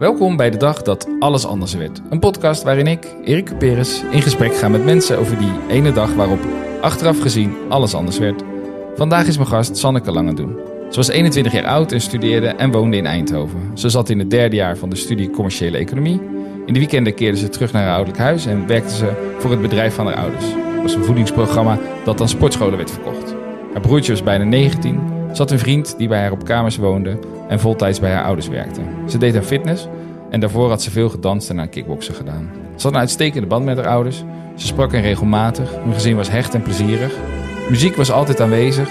Welkom bij de dag dat alles anders werd. Een podcast waarin ik, Erik Peres, in gesprek ga met mensen over die ene dag waarop achteraf gezien alles anders werd. Vandaag is mijn gast Sanneke Langedoen. Ze was 21 jaar oud en studeerde en woonde in Eindhoven. Ze zat in het derde jaar van de studie commerciële economie. In de weekenden keerde ze terug naar haar ouderlijk huis en werkte ze voor het bedrijf van haar ouders. Het was een voedingsprogramma dat aan sportscholen werd verkocht. Haar broertje was bijna 19, zat een vriend die bij haar op kamers woonde en voltijds bij haar ouders werkte. Ze deed aan fitness en daarvoor had ze veel gedanst en aan kickboksen gedaan. Ze had een uitstekende band met haar ouders. Ze sprak hen regelmatig. Hun gezin was hecht en plezierig. Muziek was altijd aanwezig,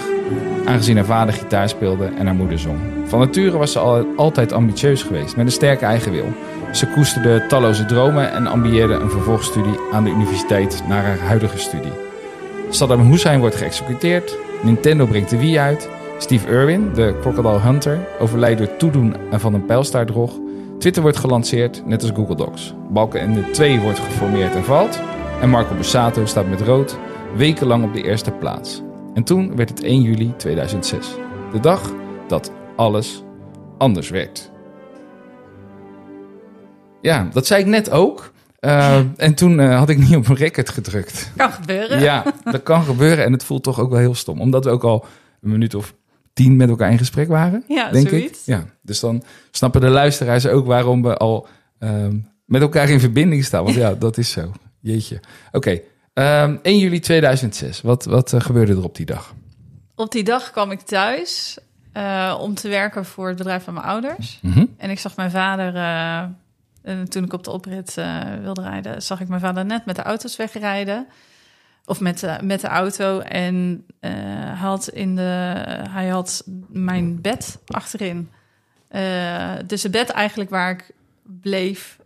aangezien haar vader gitaar speelde en haar moeder zong. Van nature was ze al, altijd ambitieus geweest, met een sterke eigen wil. Ze koesterde talloze dromen en ambieerde een vervolgstudie aan de universiteit naar haar huidige studie. Saddam Hussein wordt geëxecuteerd, Nintendo brengt de Wii uit, Steve Irwin, de Crocodile Hunter, overlijdt door toedoen van een pijlstaartdrog. Twitter wordt gelanceerd, net als Google Docs. Balkenende 2 wordt geformeerd en valt. En Marco Borsato staat met rood wekenlang op de eerste plaats. En toen werd het 1 juli 2006. De dag dat alles anders werd. Ja, dat zei ik net ook. Uh, en toen uh, had ik niet op een record gedrukt. Kan gebeuren. Ja, dat kan gebeuren. En het voelt toch ook wel heel stom. Omdat we ook al een minuut of tien met elkaar in gesprek waren. Ja, denk zoiets. ik. Ja, dus dan snappen de luisteraars ook waarom we al uh, met elkaar in verbinding staan. Want ja, dat is zo. Jeetje. Oké, okay. 1 juli 2006. Wat, wat uh, gebeurde er op die dag? Op die dag kwam ik thuis uh, om te werken voor het bedrijf van mijn ouders. Mm -hmm. En ik zag mijn vader, uh, toen ik op de oprit wilde rijden, zag ik mijn vader net met de auto's wegrijden. Of met, de, met de auto. En had in de, hij had mijn bed achterin. dus het bed eigenlijk waar ik bleef,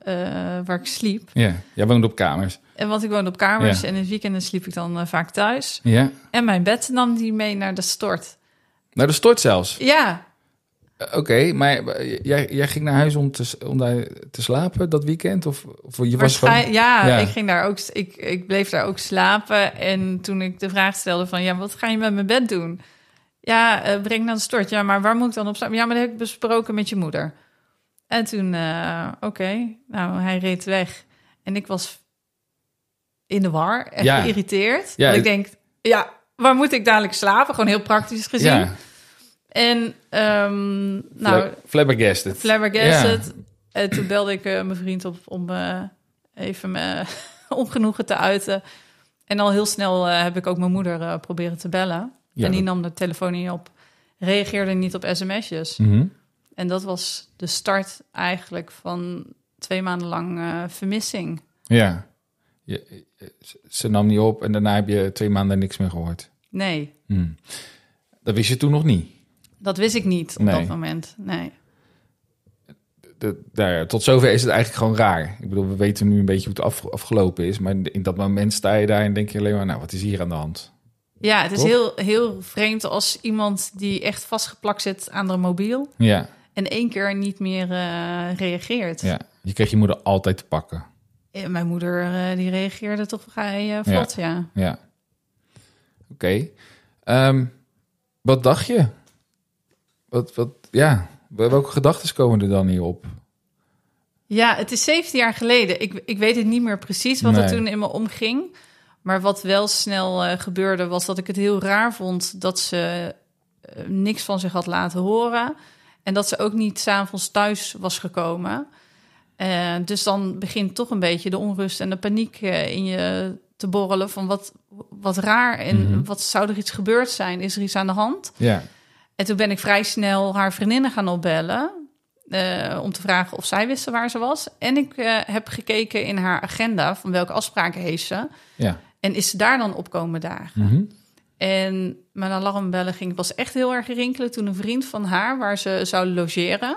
waar ik sliep. Ja, jij woonde op kamers. En want ik woonde op kamers en in het weekenden sliep ik dan vaak thuis. Ja. En mijn bed nam die mee naar de stort. Naar de stort zelfs? Ja. Uh, Oké, okay, maar jij, jij ging naar huis om, te, om daar te slapen dat weekend? Of, of je was gewoon... ja, ja, ik ging daar ook. Ik, ik bleef daar ook slapen. En toen ik de vraag stelde van, ja, wat ga je met mijn bed doen? Ja, uh, breng de stort. Ja, maar waar moet ik dan op slapen? Ja, maar dat heb ik besproken met je moeder. En toen, uh, oké, okay. nou, hij reed weg. En ik was in de war, echt Ja. geïrriteerd. Ja. Ik denk, ja, waar moet ik dadelijk slapen? Gewoon heel praktisch gezien. Ja, En ehm, nou, flabbergasted. flabbergasted. En toen belde ik eh, mijn vriend op om eh, even mijn ongenoegen te uiten. En al heel snel eh, heb ik ook mijn moeder eh, proberen te bellen. Ja, en die dat- nam de telefoon niet op. Reageerde niet op sms'jes. Mhm. En dat was de start eigenlijk van twee maanden lang eh, vermissing. Ja. Je, ze- nam niet op en daarna heb je twee maanden niks meer gehoord. Nee, Hm. Dat wist je toen nog niet. Dat wist ik niet op Nee. dat moment. Nee. De, ja, tot zover is het eigenlijk gewoon raar. Ik bedoel, we weten nu een beetje hoe het af, afgelopen is. Maar in dat moment sta je daar en denk je alleen maar... nou, wat is hier aan de hand? Ja, het is Toch? heel, heel vreemd als iemand die echt vastgeplakt zit aan de mobiel... Ja, en één keer niet meer eh, reageert. ja. Je kreeg je moeder altijd te pakken. Eh, Mijn moeder eh, die reageerde toch vrij eh, vlot, ja. Ja. Oké. Ehm, wat dacht je? Wat, wat, ja, welke gedachten komen er dan hierop? Ja, het is 17 jaar geleden. Ik, ik weet het niet meer precies wat er toen in me omging. Maar wat wel snel eh, gebeurde, was dat ik het heel raar vond dat ze eh, niks van zich had laten horen. En dat ze ook niet s'avonds thuis was gekomen. Eh, dus dan begint toch een beetje de onrust en de paniek in je te borrelen. Van wat, wat raar en Mhm. wat zou er iets gebeurd zijn? Is er iets aan de hand? Ja, En toen ben ik vrij snel haar vriendinnen gaan opbellen. eh, om te vragen of zij wisten waar ze was. En ik eh, heb gekeken in haar agenda van welke afspraken heeft ze. ja. En is ze daar dan op komen dagen? Mhm. En mijn alarmbellen ging was echt heel erg rinkelen toen een vriend van haar, waar ze zou logeren.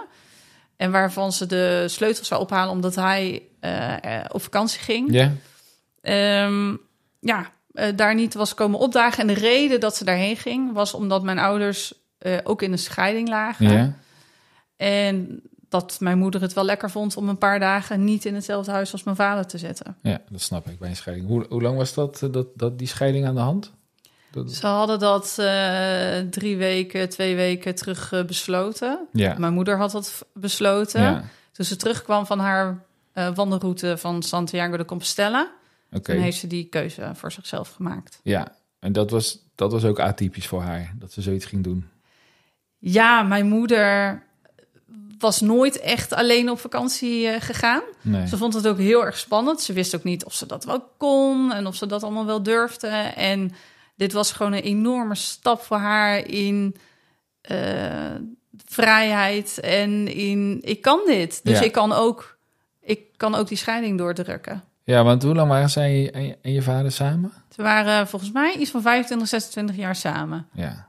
En waarvan ze de sleutels zou ophalen omdat hij eh, op vakantie ging. Ja, Ehm, ja, daar niet was komen opdagen. En de reden dat ze daarheen ging was omdat mijn ouders eh, ook in een scheiding lagen. ja. En dat mijn moeder het wel lekker vond om een paar dagen niet in hetzelfde huis als mijn vader te zitten. ja, dat snap ik bij een scheiding. Hoe, hoe lang was dat, eh, dat, dat, die scheiding aan de hand? Dat- Ze hadden dat eh, drie weken, twee weken terug besloten. ja, Mijn moeder had dat besloten. ja. Toen ze terugkwam van haar wandelroute van Santiago de Compostela, Oké. toen heeft ze die keuze voor zichzelf gemaakt. Ja, en dat was, dat was ook atypisch voor haar, dat ze zoiets ging doen. Ja, mijn moeder was nooit echt alleen op vakantie eh, gegaan. Nee. Ze vond het ook heel erg spannend. Ze wist ook niet of ze dat wel kon en of ze dat allemaal wel durfde. En dit was gewoon een enorme stap voor haar in eh, vrijheid en in ik kan dit. Dus Ja. ik kan ook ik kan ook die scheiding doordrukken. Ja, want hoe lang waren zij en je, en je vader samen? Ze waren volgens mij iets van 25, 26 jaar samen. Ja.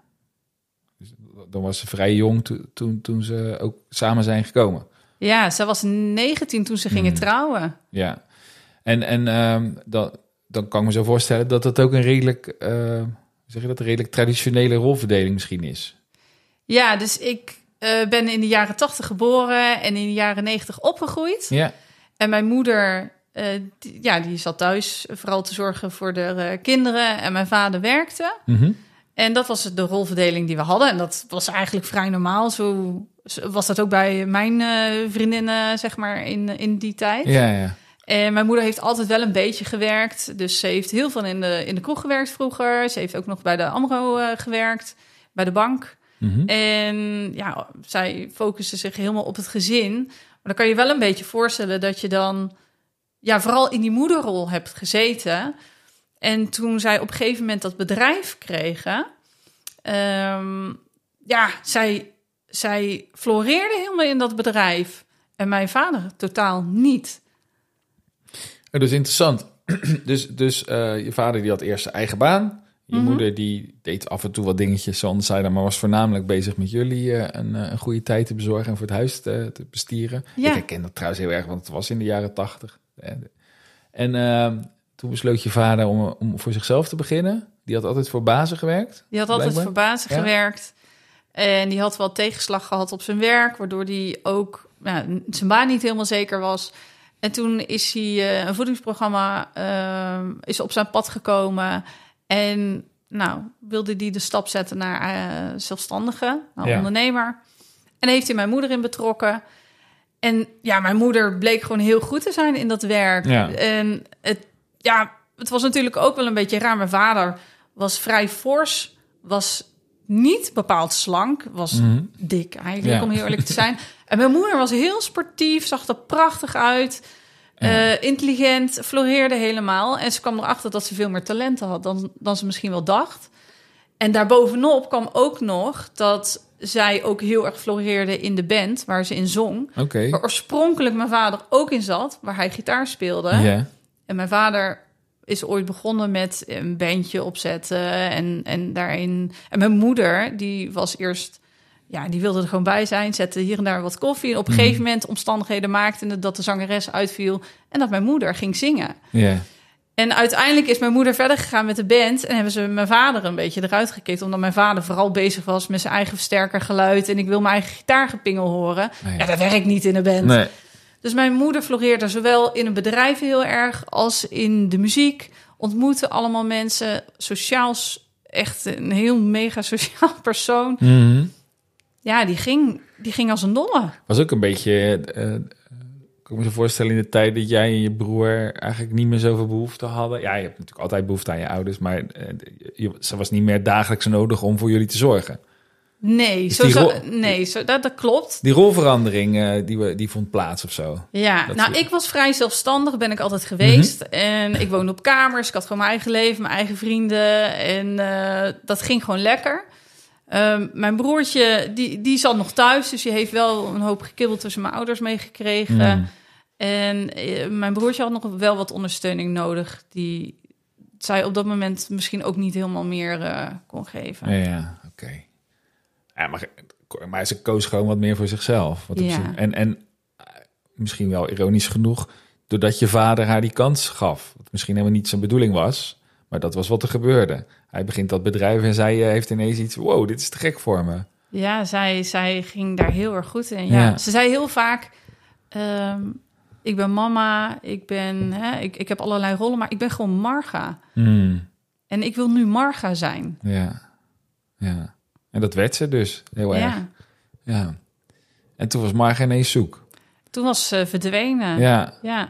Dan was ze vrij jong to- toen, toen ze ook samen zijn gekomen. Ja, ze was 19 toen ze gingen Hmm. trouwen. Ja. En, en ehm, dan, dan kan ik me zo voorstellen dat dat ook een redelijk, hoe zeg je dat, een redelijk traditionele rolverdeling misschien is. Ja, dus ik eh, ben in de jaren 80 geboren en in de jaren 90 opgegroeid. Ja. En mijn moeder, eh, die, ja, die zat thuis vooral te zorgen voor de kinderen. En mijn vader werkte. Mhm. En dat was de rolverdeling die we hadden. En dat was eigenlijk vrij normaal. Zo was dat ook bij mijn eh, vriendinnen, zeg maar, in, in die tijd. Ja, ja. En mijn moeder heeft altijd wel een beetje gewerkt. Dus ze heeft heel veel in de, in de kroeg gewerkt vroeger. Ze heeft ook nog bij de AMRO eh, gewerkt, bij de bank. Mhm. En ja, zij focuste zich helemaal op het gezin. Maar dan kan je wel een beetje voorstellen dat je dan ja, vooral in die moederrol hebt gezeten. En toen zij op een gegeven moment dat bedrijf kregen, ehm, ja, zij, zij floreerde helemaal in dat bedrijf. En mijn vader totaal niet. Dat is interessant. dus dus eh, je vader die had eerst zijn eigen baan. Je Mhm. moeder die deed af en toe wat dingetjes, zoals zij dan, maar was voornamelijk bezig met jullie eh, een, eh, een goede tijd te bezorgen en voor het huis te, te bestieren. Ja. Ik herken dat trouwens heel erg, want het was in de jaren tachtig. En ehm, toen besloot je vader om, om voor zichzelf te beginnen. Die had altijd voor bazen gewerkt. Die had altijd Blijkbaar. voor bazen Ja. gewerkt. En die had wel tegenslag gehad op zijn werk, waardoor hij ook zijn baan niet helemaal zeker was. En toen is hij eh, een voedingsprogramma eh, is op zijn pad gekomen. En nou, wilde hij de stap zetten naar eh, zelfstandige, naar Ja. ondernemer. En heeft hij mijn moeder in betrokken. En ja, mijn moeder bleek gewoon heel goed te zijn in dat werk. Ja. En het, ja, het was natuurlijk ook wel een beetje raar. Mijn vader was vrij fors, was niet bepaald slank, was Mhm. dik eigenlijk, Ja. om heel eerlijk te zijn. En mijn moeder was heel sportief, zag er prachtig uit, eh, intelligent, floreerde helemaal. En ze kwam erachter dat ze veel meer talenten had dan, dan ze misschien wel dacht. En daarbovenop kwam ook nog dat zij ook heel erg floreerde in de band waar ze in zong. Waar oorspronkelijk mijn vader ook in zat, waar hij gitaar speelde. Ja. En mijn vader is ooit begonnen met een bandje opzetten en, en daarin... En mijn moeder, die was eerst... Ja, die wilde er gewoon bij zijn, zette hier en daar wat koffie. En op een Mhm. gegeven moment omstandigheden maakten dat de zangeres uitviel... en dat mijn moeder ging zingen. Ja. En uiteindelijk is mijn moeder verder gegaan met de band... en hebben ze mijn vader een beetje eruit gekikt... omdat mijn vader vooral bezig was met zijn eigen versterker geluid... en ik wil mijn eigen gitaargepingel horen. Ah, ja. Ja, dat werkt niet in een band. Nee. Dus mijn moeder floreerde zowel in een bedrijf heel erg als in de muziek. Ontmoette allemaal mensen. Sociaal echt een heel mega sociaal persoon. Mhm. Ja, die ging, die ging als een dolle. Was ook een beetje, eh, ik kan me zo voorstellen in de tijd dat jij en je broer eigenlijk niet meer zoveel behoefte hadden. Ja, je hebt natuurlijk altijd behoefte aan je ouders, maar eh, je, ze was niet meer dagelijks nodig om voor jullie te zorgen. Nee, zo, nee zo, dat, dat klopt. Die rolverandering eh, die, we, die vond plaats of zo. Ja, Dat nou, ik was vrij zelfstandig, ben ik altijd geweest. En ik woonde op kamers, ik had gewoon mijn eigen leven, mijn eigen vrienden. En eh, dat ging gewoon lekker. Ehm, mijn broertje, die, die zat nog thuis, dus die heeft wel een hoop gekibbeld tussen mijn ouders meegekregen. Mm. En eh, mijn broertje had nog wel wat ondersteuning nodig, die zij op dat moment misschien ook niet helemaal meer kon geven. Ja. Ja, maar, maar ze koos gewoon wat meer voor zichzelf. Wat Ja. en, en misschien wel ironisch genoeg, doordat je vader haar die kans gaf. Wat misschien helemaal niet zijn bedoeling was, maar dat was wat er gebeurde. Hij begint dat bedrijf en zij eh, heeft ineens iets, wow, dit is te gek voor me. Ja, zij, zij ging daar heel erg goed in. Ja. Ja. Ze zei heel vaak: ehm, Ik ben mama, ik, ben, hè, ik, ik heb allerlei rollen, maar ik ben gewoon Marga. Hmm, En ik wil nu Marga zijn. ja, ja. En dat werd ze dus, heel erg. Ja. Ja. En toen was Marga ineens zoek. Toen was ze verdwenen. Ja. ja.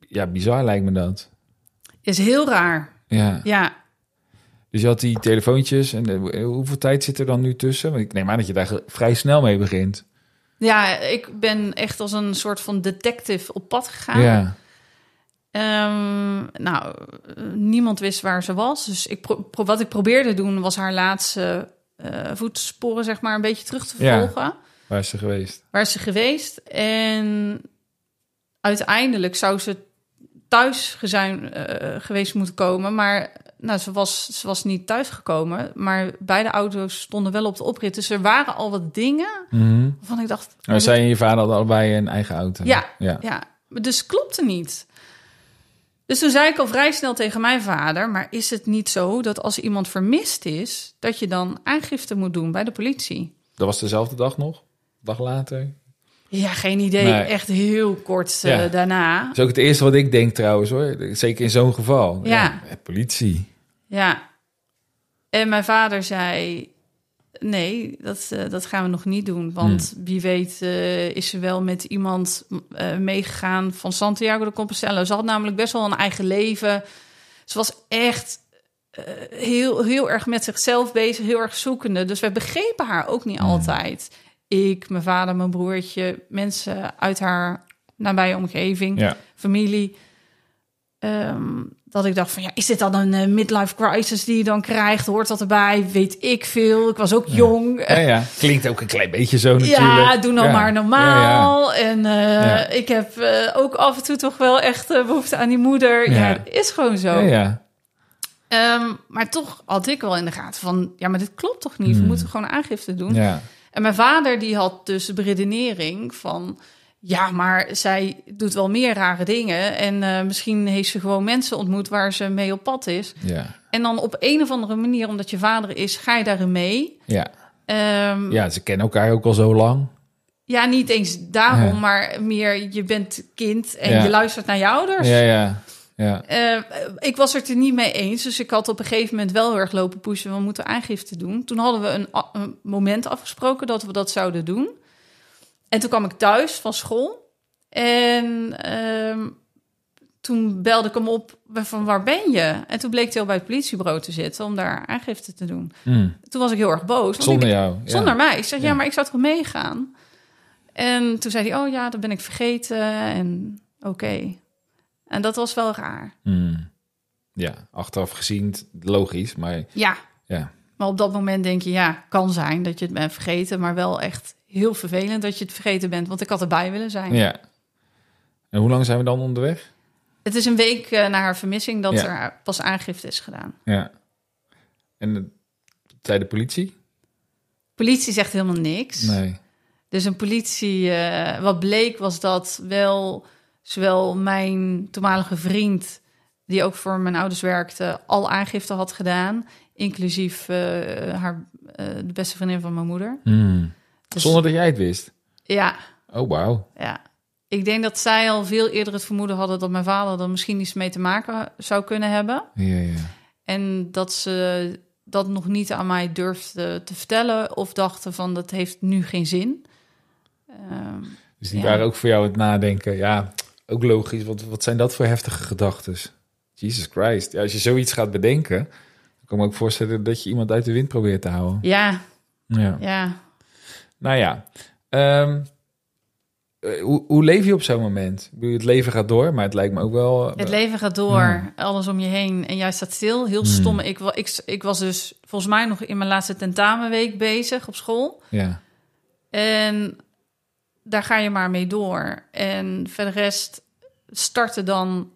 ja, bizar lijkt me dat. Is heel raar. Ja. Ja. Dus je had die telefoontjes en eh, hoeveel tijd zit er dan nu tussen? Want ik neem aan dat je daar vrij snel mee begint. Ja, ik ben echt als een soort van detective op pad gegaan. Ja. Ehm, nou, niemand wist waar ze was. Dus ik pro- pro- wat ik probeerde te doen was haar laatste eh, voetsporen, zeg maar, een beetje terug te Ja. volgen. Waar is ze geweest? Waar is ze geweest? En uiteindelijk zou ze thuis gezuin, eh, geweest moeten komen. Maar nou, ze, was, ze was niet thuis gekomen. Maar beide auto's stonden wel op de oprit. Dus er waren al wat dingen Mhm. waarvan ik dacht... Nou, zij en je vader hadden allebei een eigen auto. Ja. ja. Ja, maar dus klopte niet. Dus toen zei ik al vrij snel tegen mijn vader... maar is het niet zo dat als iemand vermist is... dat je dan aangifte moet doen bij de politie? Dat was dezelfde dag nog? Dag later? Ja, geen idee. Nee. Echt heel kort eh, Ja. daarna. Dat is ook het eerste wat ik denk trouwens hoor. Zeker in zo'n geval. Ja. eh, politie. Ja. En mijn vader zei... Nee, dat, eh, dat gaan we nog niet doen. Want wie weet eh, is ze wel met iemand eh, meegegaan van Santiago de Compostela. Ze had namelijk best wel een eigen leven. Ze was echt heel, heel erg met zichzelf bezig, heel erg zoekende. Dus wij begrepen haar ook niet altijd. Ik, mijn vader, mijn broertje, mensen uit haar nabije omgeving Ja. familie. Ehm, dat ik dacht van ja, is dit dan een eh, midlife crisis die je dan krijgt? Hoort dat erbij? Weet ik veel. Ik was ook jong. Ja, ja. Klinkt ook een klein beetje zo natuurlijk. Ja, doe nou Ja. maar normaal. En eh, ik heb eh, ook af en toe toch wel echt eh, behoefte aan die moeder. Ja, dat is gewoon zo. ja. Ehm, maar toch had ik wel in de gaten van... ja, maar dit klopt toch niet? We Hmm. moeten gewoon aangifte doen. ja. En mijn vader die had dus de beredenering van... ja, maar zij doet wel meer rare dingen... en eh, misschien heeft ze gewoon mensen ontmoet waar ze mee op pad is. ja. En dan op een of andere manier, omdat je vader is, ga je daarin mee. ja. Ehm, ja. Ja, ze kennen elkaar ook al zo lang. niet eens daarom, Ja. maar meer je bent kind en Ja. je luistert naar je ouders. Ja, ja. Ja. Eh, ik was het er niet mee eens, dus ik had op een gegeven moment wel heel erg lopen pushen. We moeten aangifte doen. Toen hadden we een moment afgesproken dat we dat zouden doen. En toen kwam ik thuis van school. En ehm, toen belde ik hem op van waar ben je? En toen bleek hij al bij het politiebureau te zitten om daar aangifte te doen. Mm. Toen was ik heel erg boos. Zonder ik- jou. ja. zonder mij. Ik zeg, ja. Ja. maar ik zou toch meegaan? En toen zei hij, oh ja, dat ben ik vergeten. En oké. En dat was wel raar. Mm. Ja, achteraf gezien logisch, maar Ja, ja. maar op dat moment denk je, ja, kan zijn dat je het bent vergeten. Maar wel echt heel vervelend dat je het vergeten bent. Want ik had erbij willen zijn. ja. En hoe lang zijn we dan onderweg? Het is een week eh, na haar vermissing dat Ja. er pas aangifte is gedaan. Ja. En de, zei de politie? Politie zegt helemaal niks. Nee. Dus een politie, eh, wat bleek was dat wel zowel mijn toenmalige vriend, die ook voor mijn ouders werkte, al aangifte had gedaan, inclusief eh, haar, eh, de beste vriendin van mijn moeder. Mm. Dus, Zonder dat jij het wist? Ja, Oh, wauw. ja. Ik denk dat zij al veel eerder het vermoeden hadden dat mijn vader er misschien iets mee te maken zou kunnen hebben. Ja, ja. En dat ze dat nog niet aan mij durfden te vertellen of dachten van dat heeft nu geen zin. Ehm, Dus die Ja. waren ook voor jou het nadenken. Ja, ook logisch. Wat, wat zijn dat voor heftige gedachten? Jesus Christ. Ja, als je zoiets gaat bedenken, dan kan ik me ook voorstellen dat je iemand uit de wind probeert te houden. ja, Ja. ja. Nou ja, ehm, eh, hoe, hoe leef je op zo'n moment? Het leven gaat door, maar het lijkt me ook wel... Het leven gaat door, Ja. alles om je heen en jij staat stil. Heel Hmm. stom. Ik, ik, ik was dus volgens mij nog in mijn laatste tentamenweek bezig op school. Ja, En daar ga je maar mee door. En verder rest starten dan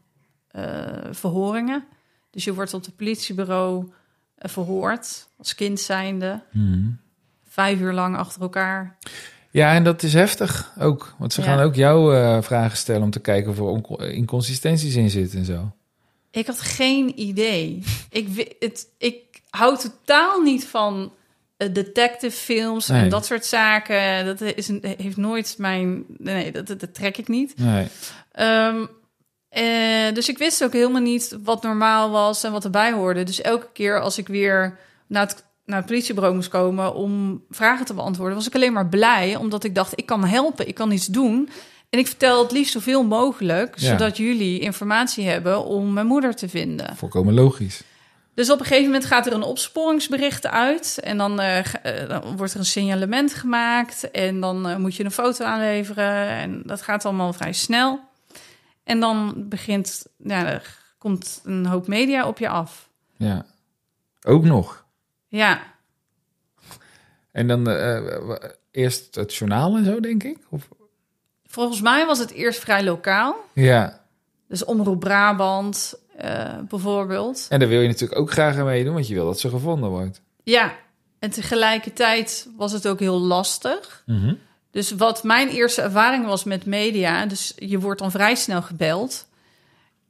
eh, verhoringen. Dus je wordt op het politiebureau eh, verhoord als kind zijnde. Hmm. Vijf uur lang achter elkaar. ja en dat is heftig ook. Want ze Ja. gaan ook jou eh, vragen stellen om te kijken of er inconsistenties in zitten en zo. Ik had geen idee. ik, het, ik hou totaal niet van eh, detective films Nee. en dat soort zaken. Dat is een, heeft nooit mijn... Nee, dat, dat, dat trek ik niet. Nee. Ehm, eh, dus ik wist ook helemaal niet wat normaal was en wat erbij hoorde. Dus elke keer als ik weer naar het naar het politiebureau moest komen om vragen te beantwoorden, was ik alleen maar blij, omdat ik dacht, ik kan helpen, ik kan iets doen. En ik vertel het liefst zoveel mogelijk, Ja. zodat jullie informatie hebben om mijn moeder te vinden. Volkomen logisch. Dus op een gegeven moment gaat er een opsporingsbericht uit. En dan, eh, eh, dan wordt er een signalement gemaakt. En dan eh, moet je een foto aanleveren. En dat gaat allemaal vrij snel. En dan begint, ja, er komt een hoop media op je af. Ja. Ook nog. Ja, En dan eh, w- eerst het journaal en zo, denk ik? Of? volgens mij was het eerst vrij lokaal. Ja. Dus Omroep Brabant eh, bijvoorbeeld. En daar wil je natuurlijk ook graag aan meedoen, want je wil dat ze gevonden wordt. Ja, en tegelijkertijd was het ook heel lastig. Dus wat mijn eerste ervaring was met media, dus je wordt dan vrij snel gebeld.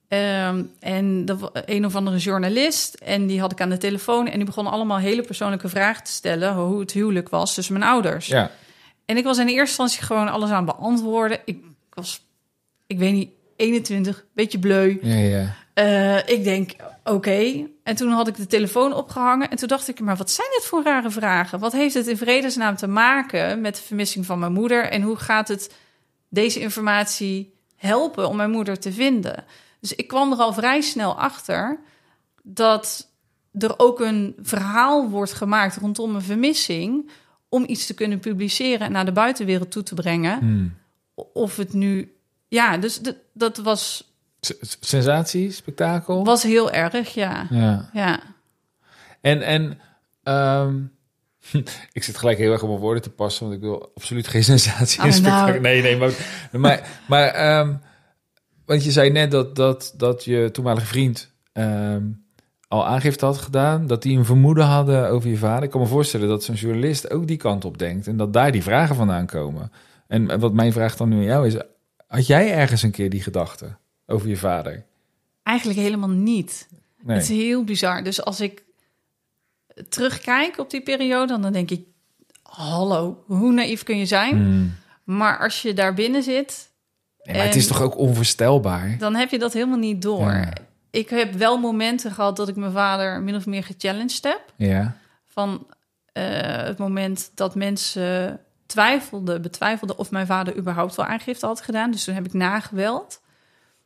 Ehm, en wa- een of andere journalist, en die had ik aan de telefoon. En die begon allemaal hele persoonlijke vragen te stellen. Hoe het huwelijk was tussen mijn ouders. Ja. En ik was in eerste instantie gewoon alles aan het beantwoorden. Ik was, ik weet niet, 21, beetje bleu. Ja, ja. Eh, ik denk, oké. En toen had ik de telefoon opgehangen. En toen dacht ik, maar wat zijn dit voor rare vragen? Wat heeft het in vredesnaam te maken met de vermissing van mijn moeder? En hoe gaat het deze informatie helpen om mijn moeder te vinden? Dus ik kwam er al vrij snel achter dat er ook een verhaal wordt gemaakt rondom een vermissing... om iets te kunnen publiceren en naar de buitenwereld toe te brengen. Hmm. Of het nu... Ja, dus dat was, S- Sensatie, spektakel. was heel erg, ja. Ja. Ja. En, en ehm, ik zit gelijk heel erg op mijn woorden te passen, want ik wil absoluut geen sensatie Oh, nou. Nee, nee, maar, maar, maar ehm, want je zei net dat, dat, dat je toenmalige vriend ehm, al aangifte had gedaan, dat die een vermoeden hadden over je vader. Ik kan me voorstellen dat zo'n journalist ook die kant op denkt en dat daar die vragen vandaan komen. En wat mijn vraag dan nu aan jou is, had jij ergens een keer die gedachte over je vader? Eigenlijk helemaal niet. Nee. Het is heel bizar. Dus als ik terugkijk op die periode, dan denk ik: hallo, hoe naïef kun je zijn? Hmm. Maar als je daar binnen zit, Nee, maar het is toch ook onvoorstelbaar? dan heb je dat helemaal niet door. Ja. Ik heb wel momenten gehad dat ik mijn vader min of meer gechallenged heb. Ja. Van eh, het moment dat mensen twijfelden, betwijfelden of mijn vader überhaupt wel aangifte had gedaan. Dus toen heb ik nageweld.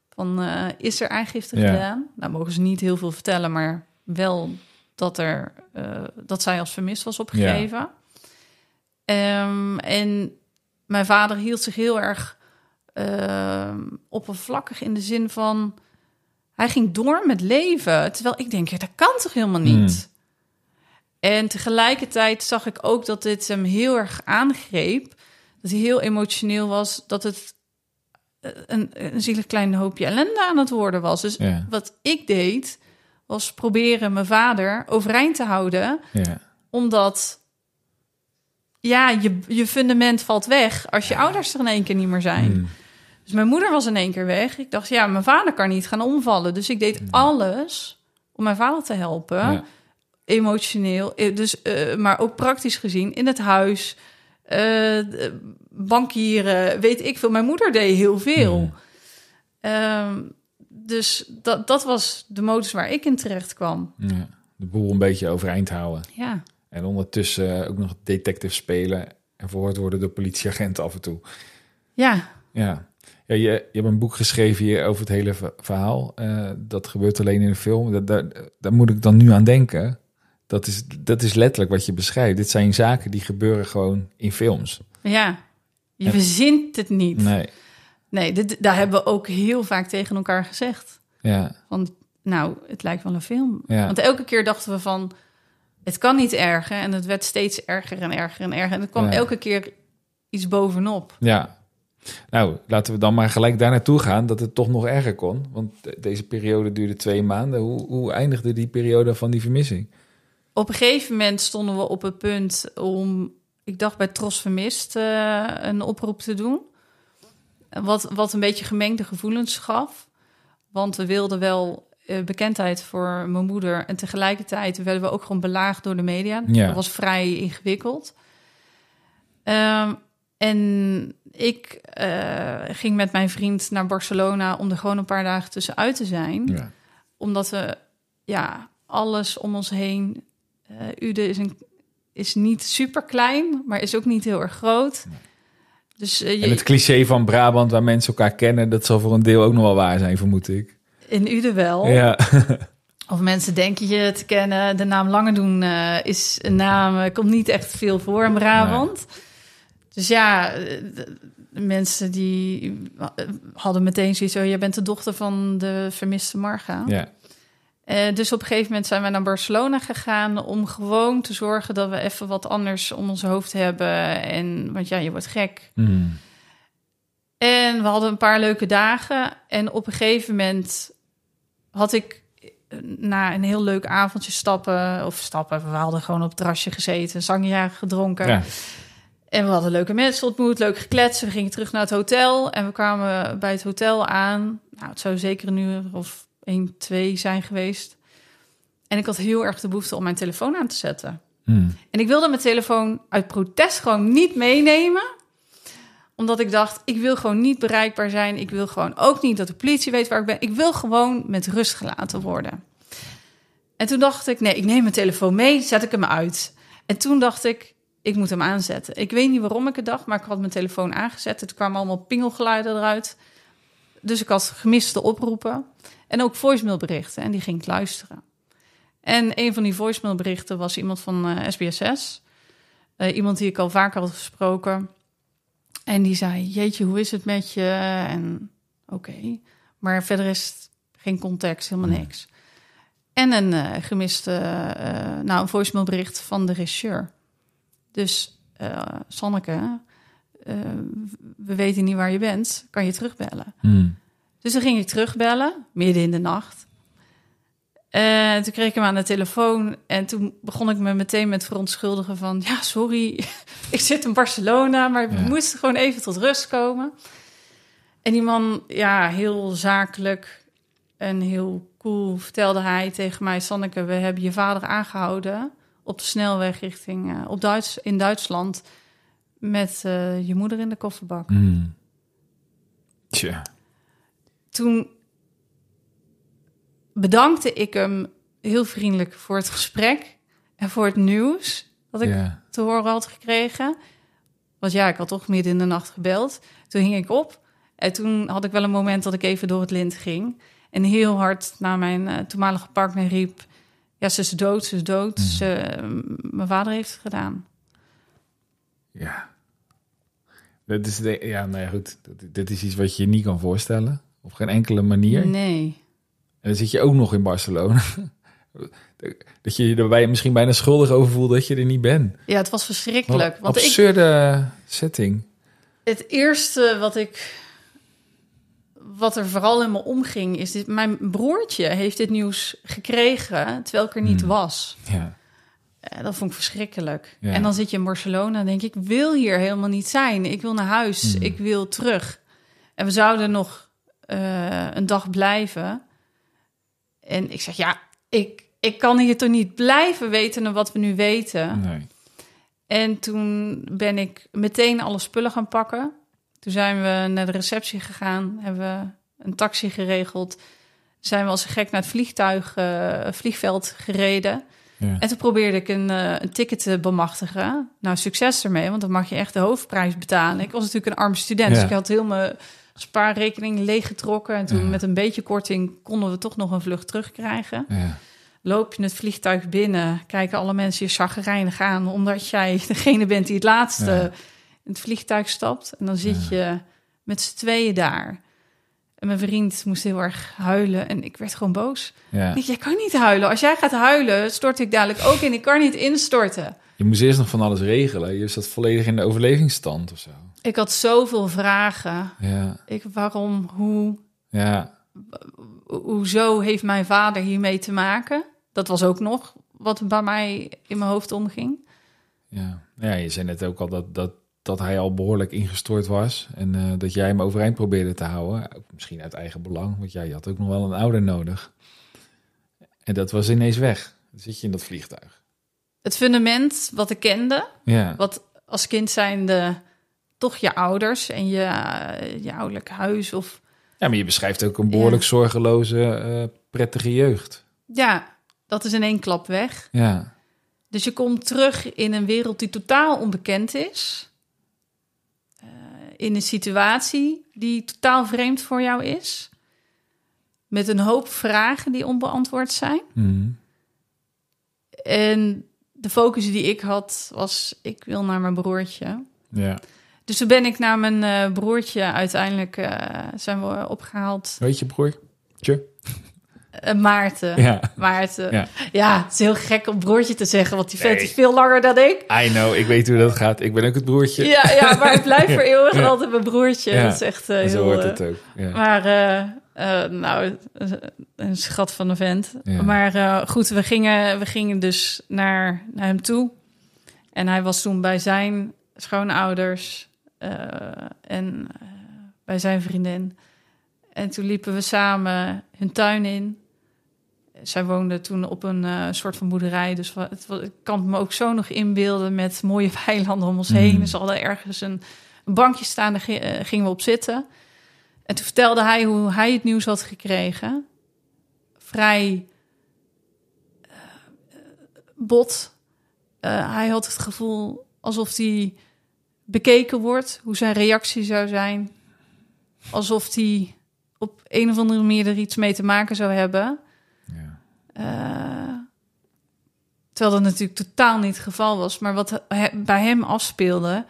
Van, eh, is er aangifte Ja. gedaan? Nou, mogen ze niet heel veel vertellen, maar wel dat, er, eh, dat zij als vermist was opgegeven. Ehm, en mijn vader hield zich heel erg ehm, oppervlakkig in de zin van... Hij ging door met leven. Terwijl ik denk, ja, dat kan toch helemaal niet? En tegelijkertijd zag ik ook dat dit hem heel erg aangreep. Dat hij heel emotioneel was. Dat het eh, een, een zielig klein hoopje ellende aan het worden was. Dus Ja. wat ik deed, was proberen mijn vader overeind te houden. Ja. Omdat, ja, je, je fundament valt weg als je ouders er in één keer niet meer zijn. Hmm. Dus mijn moeder was in één keer weg. Ik dacht, ja, mijn vader kan niet gaan omvallen. Dus ik deed alles om mijn vader te helpen. Hmm. Ja. Emotioneel, eh, dus, eh, maar ook praktisch gezien in het huis. eh, bankieren, weet ik veel. Mijn moeder deed heel veel. Hmm. Ehm, dus dat, dat was de modus waar ik in terecht kwam. Ja. De boel een beetje overeind houden. Ja, En ondertussen ook nog detective spelen en verhoord worden door politieagenten af en toe. ja, Ja. Ja, je, je hebt een boek geschreven hier over het hele ver- verhaal. Eh, dat gebeurt alleen in een film. Dat, daar, daar moet ik dan nu aan denken. Dat is, dat is letterlijk wat je beschrijft. Dit zijn zaken die gebeuren gewoon in films. ja. Je En- verzint het niet. Nee. Nee, dit, daar hebben we ook heel vaak tegen elkaar gezegd. Ja. Van, nou, het lijkt wel een film. Ja. Want elke keer dachten we van, het kan niet erger. En het werd steeds erger en erger en erger. En het kwam Ja. elke keer iets bovenop. Ja. Nou, laten we dan maar gelijk daar naartoe gaan dat het toch nog erger kon. Want de- deze periode duurde twee maanden. Hoe, hoe eindigde die periode van die vermissing? Op een gegeven moment stonden we op het punt om, ik dacht bij Tros Vermist, eh, een oproep te doen. Wat, wat een beetje gemengde gevoelens gaf. Want we wilden wel eh, bekendheid voor mijn moeder. En tegelijkertijd werden we ook gewoon belaagd door de media. Ja. Dat was vrij ingewikkeld. Ehm, en ik eh, ging met mijn vriend naar Barcelona om er gewoon een paar dagen tussenuit te zijn Ja. omdat we ja, alles om ons heen Eh Ude is, een, is niet super klein, maar is ook niet heel erg groot. Dus eh, je, En het cliché van Brabant waar mensen elkaar kennen, dat zal voor een deel ook nog wel waar zijn, vermoed ik. in Ude wel. Ja. Of mensen denken je te kennen. De naam Langedoen eh is een naam, komt niet echt veel voor in Brabant. Dus ja, eh, de, de mensen die eh, hadden meteen zoiets van... jij bent de dochter van de vermiste Marga. ja. Eh, dus op een gegeven moment zijn we naar Barcelona gegaan... om gewoon te zorgen dat we even wat anders om ons hoofd hebben. En, want ja, je wordt gek. Hmm. En we hadden een paar leuke dagen. En op een gegeven moment had ik na een heel leuk avondje stappen... of stappen, we hadden gewoon op het terrasje gezeten... zangja gedronken. ja. En we hadden leuke mensen ontmoet, leuk gekletst. We gingen terug naar het hotel en we kwamen bij het hotel aan. Nou, het zou zeker een uur of één, twee zijn geweest. En ik had heel erg de behoefte om mijn telefoon aan te zetten. Hmm. En ik wilde mijn telefoon uit protest gewoon niet meenemen. Omdat ik dacht, ik wil gewoon niet bereikbaar zijn. Ik wil gewoon ook niet dat de politie weet waar ik ben. Ik wil gewoon met rust gelaten worden. En toen dacht ik, nee, ik neem mijn telefoon mee, zet ik hem uit. En toen dacht ik, ik moet hem aanzetten. Ik weet niet waarom ik het dacht, maar ik had mijn telefoon aangezet. Het kwamen allemaal pingelgeluiden eruit. Dus ik had gemiste oproepen. En ook voicemailberichten. En die ging ik luisteren. En een van die voicemailberichten was iemand van eh, SBSS. Eh, iemand die ik al vaker had gesproken. En die zei, jeetje, hoe is het met je? En oké. Maar verder is het geen context, helemaal niks. En een eh, gemiste, nou, een voicemailbericht van de regisseur. Dus eh Sanneke, eh, we weten niet waar je bent. Kan je terugbellen? Hmm. Dus dan ging ik terugbellen, midden in de nacht. En toen kreeg ik hem aan de telefoon. En toen begon ik me meteen met verontschuldigen van... ja, sorry, ik zit in Barcelona, maar Ja. moesten gewoon even tot rust komen. En die man, ja, heel zakelijk en heel cool vertelde hij tegen mij... Sanneke, we hebben je vader aangehouden op de snelweg richting... eh, op Duits, in Duitsland met eh, je moeder in de kofferbak. Hmm. Tja. toen bedankte ik hem heel vriendelijk voor het gesprek en voor het nieuws dat ik te horen had gekregen. Want ja, ik had toch midden in de nacht gebeld. Toen hing ik op en toen had ik wel een moment dat ik even door het lint ging. En heel hard naar mijn eh, toenmalige partner riep... Ja, ze is dood, ze is dood. Mhm. Ze, mijn vader heeft het gedaan. Ja. Dat is de, ja, nou ja, goed. Dat- Dit is iets wat je je niet kan voorstellen. Op geen enkele manier. Nee. En dan zit je ook nog in Barcelona. Dat je je er bij- misschien bijna schuldig over voelt dat je er niet bent. Ja, het was Wat verschrikkelijk. een Want ik, absurde setting. Het eerste wat ik. Wat er vooral in me omging, is dit. Mijn broertje heeft dit nieuws gekregen terwijl ik er niet Hmm. was. Ja. Dat vond ik verschrikkelijk. Ja. En dan zit je in Barcelona en denk ik, ik wil hier helemaal niet zijn. Ik wil naar huis. Hmm. Ik wil terug. En we zouden nog eh, een dag blijven. En ik zeg, ja, ik, ik kan hier toch niet blijven weten naar wat we nu weten. Nee. En toen ben ik meteen alle spullen gaan pakken. Toen zijn we naar de receptie gegaan, hebben we een taxi geregeld. Zijn we als een gek naar het vliegtuig, eh, vliegveld gereden. Ja. En toen probeerde ik een, eh, een ticket te bemachtigen. Nou, succes ermee, want dan mag je echt de hoofdprijs betalen. Ik was natuurlijk een arme student, Ja. dus ik had heel mijn spaarrekening leeggetrokken. En toen Ja. met een beetje korting konden we toch nog een vlucht terugkrijgen Ja. loop je het vliegtuig binnen, kijken alle mensen je chagrijnig aan, omdat jij degene bent die het laatste. In het vliegtuig stapt. En dan zit je met z'n tweeën daar. En mijn vriend moest heel erg huilen en ik werd gewoon boos. Ja. Ik jij kan niet huilen. Als jij gaat huilen, stort ik dadelijk ook in. Ik kan niet instorten. Je moest eerst nog van alles regelen. Je zat volledig in de overlevingsstand of zo. Ik had zoveel vragen. Ja. Ik, waarom, hoe, Ja. hoezo heeft mijn vader hiermee te maken? Dat was ook nog wat bij mij in mijn hoofd omging. Ja. ja, je zei net ook al dat, dat, dat hij al behoorlijk ingestort was. En eh, dat jij hem overeind probeerde te houden. Ook misschien uit eigen belang, want jij had ook nog wel een ouder nodig. En dat was ineens weg. Dan zit je in dat vliegtuig. Het fundament wat ik kende, Ja, wat als kind zijnde toch je ouders en je, je ouderlijk huis of ja maar je beschrijft ook een behoorlijk Ja. zorgeloze, eh, prettige jeugd. ja, dat is in één klap weg. Ja, Dus je komt terug in een wereld die totaal onbekend is. In een situatie die totaal vreemd voor jou is. Met een hoop vragen die onbeantwoord zijn. Mhm. En de focus die ik had was: ik wil naar mijn broertje. Ja. Dus toen ben ik naar mijn eh, broertje uiteindelijk eh, zijn we opgehaald. Weet je, broertje? Eh, Maarten. Ja. Maarten. Ja. Ja. het is heel gek om broertje te zeggen, want die vent Nee. is veel langer dan ik. I know, ik weet hoe dat gaat. Ik ben ook het broertje. Ja, ja maar het blijft voor eeuwig Ja. altijd mijn broertje. Ja. Dat is echt eh, En zo heel... hoort eh, het ook. Ja. Maar, eh, eh, nou, een schat van een vent. Ja. Maar eh, goed, we gingen, we gingen dus naar, naar hem toe. En hij was toen bij zijn schoonouders eh, en bij zijn vriendin. En toen liepen we samen hun tuin in. Zij woonde toen op een eh, soort van boerderij. Dus het, ik kan het me ook zo nog inbeelden met mooie weilanden om ons heen. Mm. Ze hadden ergens een, een bankje staan, daar eh, gingen we op zitten. En toen vertelde hij hoe hij het nieuws had gekregen. Vrij eh, bot. Hij had het gevoel alsof hij bekeken wordt, hoe zijn reactie zou zijn. Alsof hij op een of andere manier er iets mee te maken zou hebben. Ja. Eh, terwijl dat natuurlijk totaal niet het geval was. Maar wat he- bij hem afspeelde.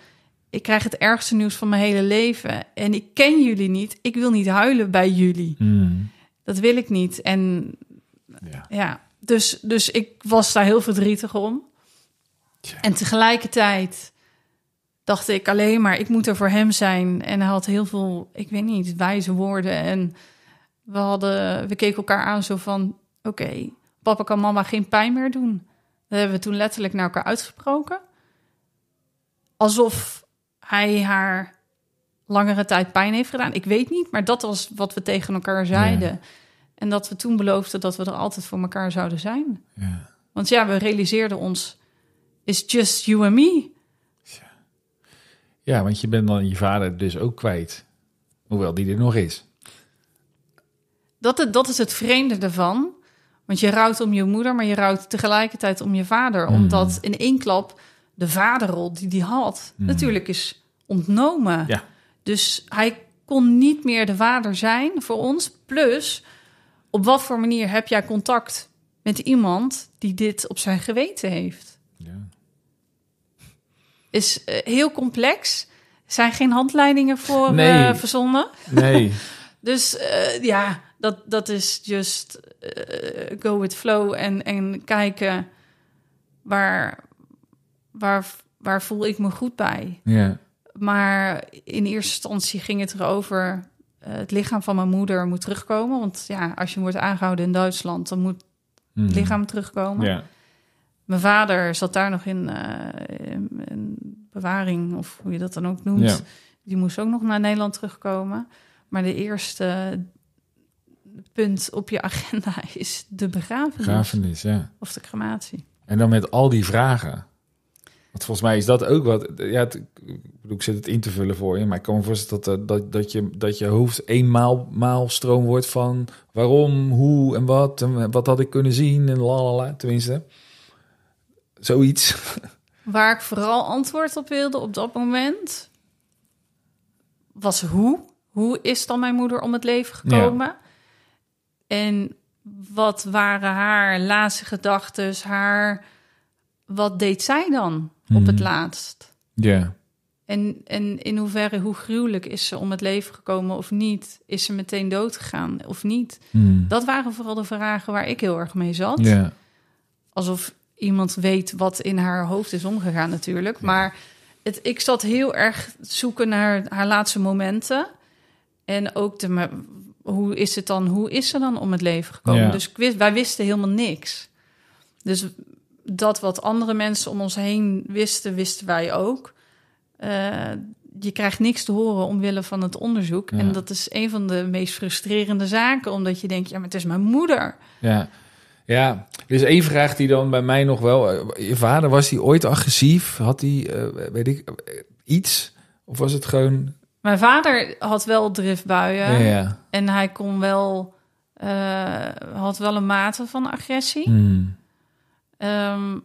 Ik krijg het ergste nieuws van mijn hele leven. En ik ken jullie niet. Ik wil niet huilen bij jullie. Mhm. Dat wil ik niet. En ja. ja, dus, dus ik was daar heel verdrietig om. En tegelijkertijd dacht ik alleen maar, ik moet er voor hem zijn. En hij had heel veel, ik weet niet, wijze woorden. En we, hadden, we keken elkaar aan zo van, oké, papa kan mama geen pijn meer doen. Dat hebben we toen letterlijk naar elkaar uitgesproken. Alsof hij haar langere tijd pijn heeft gedaan. Ik weet niet, maar dat was wat we tegen elkaar zeiden. En dat we toen beloofden dat we er altijd voor elkaar zouden zijn. Ja. Want ja, we realiseerden ons, it's just you and me. Ja, want je bent dan je vader dus ook kwijt. Hoewel die er nog is. Dat, het- dat is het vreemde ervan. Want je rouwt om je moeder, maar je rouwt tegelijkertijd om je vader. Mhm. Omdat in één klap de vaderrol die hij had, Mhm. natuurlijk is ontnomen. Ja. Dus hij kon niet meer de vader zijn voor ons. Plus, op wat voor manier heb jij contact met iemand die dit op zijn geweten heeft? Is eh, heel complex. Er zijn geen handleidingen voor Nee. eh, verzonnen. Nee. Dus eh, ja, dat, dat is just go with flow en, en kijken waar, waar, waar voel ik me goed bij. ja. Maar in eerste instantie ging het erover... het lichaam van mijn moeder moet terugkomen. Want ja, als je wordt aangehouden in Duitsland... dan moet Mhm. het lichaam terugkomen. Ja. Mijn vader zat daar nog in, eh, in, in bewaring... of hoe je dat dan ook noemt. Ja. Die moest ook nog naar Nederland terugkomen. Maar de eerste punt op je agenda is de begrafenis. Begrafenis, ja. Of de crematie. En dan met al die vragen. Want volgens mij is dat ook wat... Ja, het, ik bedoel, ik zit het in te vullen voor je. Maar ik kan me voorstellen dat, eh, dat, dat, je, dat je hoofd eenmaal maal stroom wordt van... waarom, hoe en wat. En wat had ik kunnen zien en lalala. Tenminste, zoiets. Waar ik vooral antwoord op wilde op dat moment... was hoe. Hoe is dan mijn moeder om het leven gekomen? En wat waren haar laatste gedachten? Haar... Wat deed zij dan op het Mhm. laatst? Ja, En, en in hoeverre, hoe gruwelijk is ze om het leven gekomen of niet? Is ze meteen dood gegaan of niet? Hmm. Dat waren vooral de vragen waar ik heel erg mee zat. ja. Alsof iemand weet wat in haar hoofd is omgegaan natuurlijk. Maar het, ik zat heel erg zoeken naar haar laatste momenten. En ook de, hoe is het dan, hoe is ze dan om het leven gekomen? Ja. Dus ik wist, wij wisten helemaal niks. Dus dat wat andere mensen om ons heen wisten, wisten wij ook. Eh, je krijgt niks te horen omwille van het onderzoek. Ja. En dat is een van de meest frustrerende zaken. Omdat je denkt, ja, maar het is mijn moeder. Ja. Ja, er is één vraag die dan bij mij nog wel... eh, Je vader, was hij ooit agressief? Had hij, eh, weet ik, eh, iets? Of was het gewoon... Mijn vader had wel driftbuien. Ja, ja. En hij kon wel, eh, had wel een mate van agressie. Hmm. Ehm,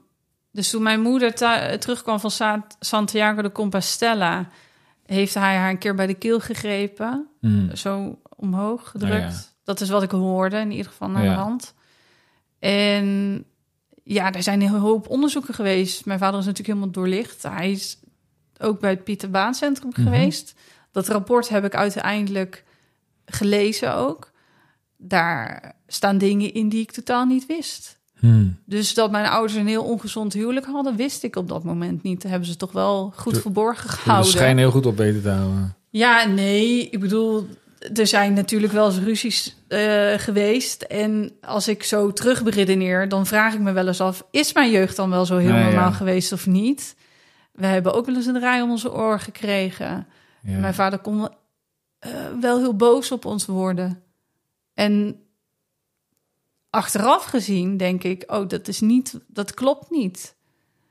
Dus toen mijn moeder terugkwam van Sa- Santiago de Compostela, heeft hij haar een keer bij de keel gegrepen, Hmm. zo omhoog gedrukt. Ja. Dat is wat ik hoorde, in ieder geval naar de hand. En ja, er zijn een hoop onderzoeken geweest. Mijn vader is natuurlijk helemaal doorlicht. Hij is ook bij het Pieter Baan Centrum Mhm. geweest. Dat rapport heb ik uiteindelijk gelezen ook. Daar staan dingen in die ik totaal niet wist. Hmm. Dus dat mijn ouders een heel ongezond huwelijk hadden, wist ik op dat moment niet. Dat hebben ze toch wel goed De- verborgen De gehouden. schijn heel goed op weten te houden. Ja, nee. Ik bedoel, er zijn natuurlijk wel eens ruzies eh, geweest. En als ik zo terug beredeneer, dan vraag ik me wel eens af... is mijn jeugd dan wel zo heel ja. normaal geweest of niet? We hebben ook wel eens een draai om onze oor gekregen. Ja. Mijn vader kon eh, wel heel boos op ons worden. En achteraf gezien denk ik, oh, dat is niet, dat klopt niet.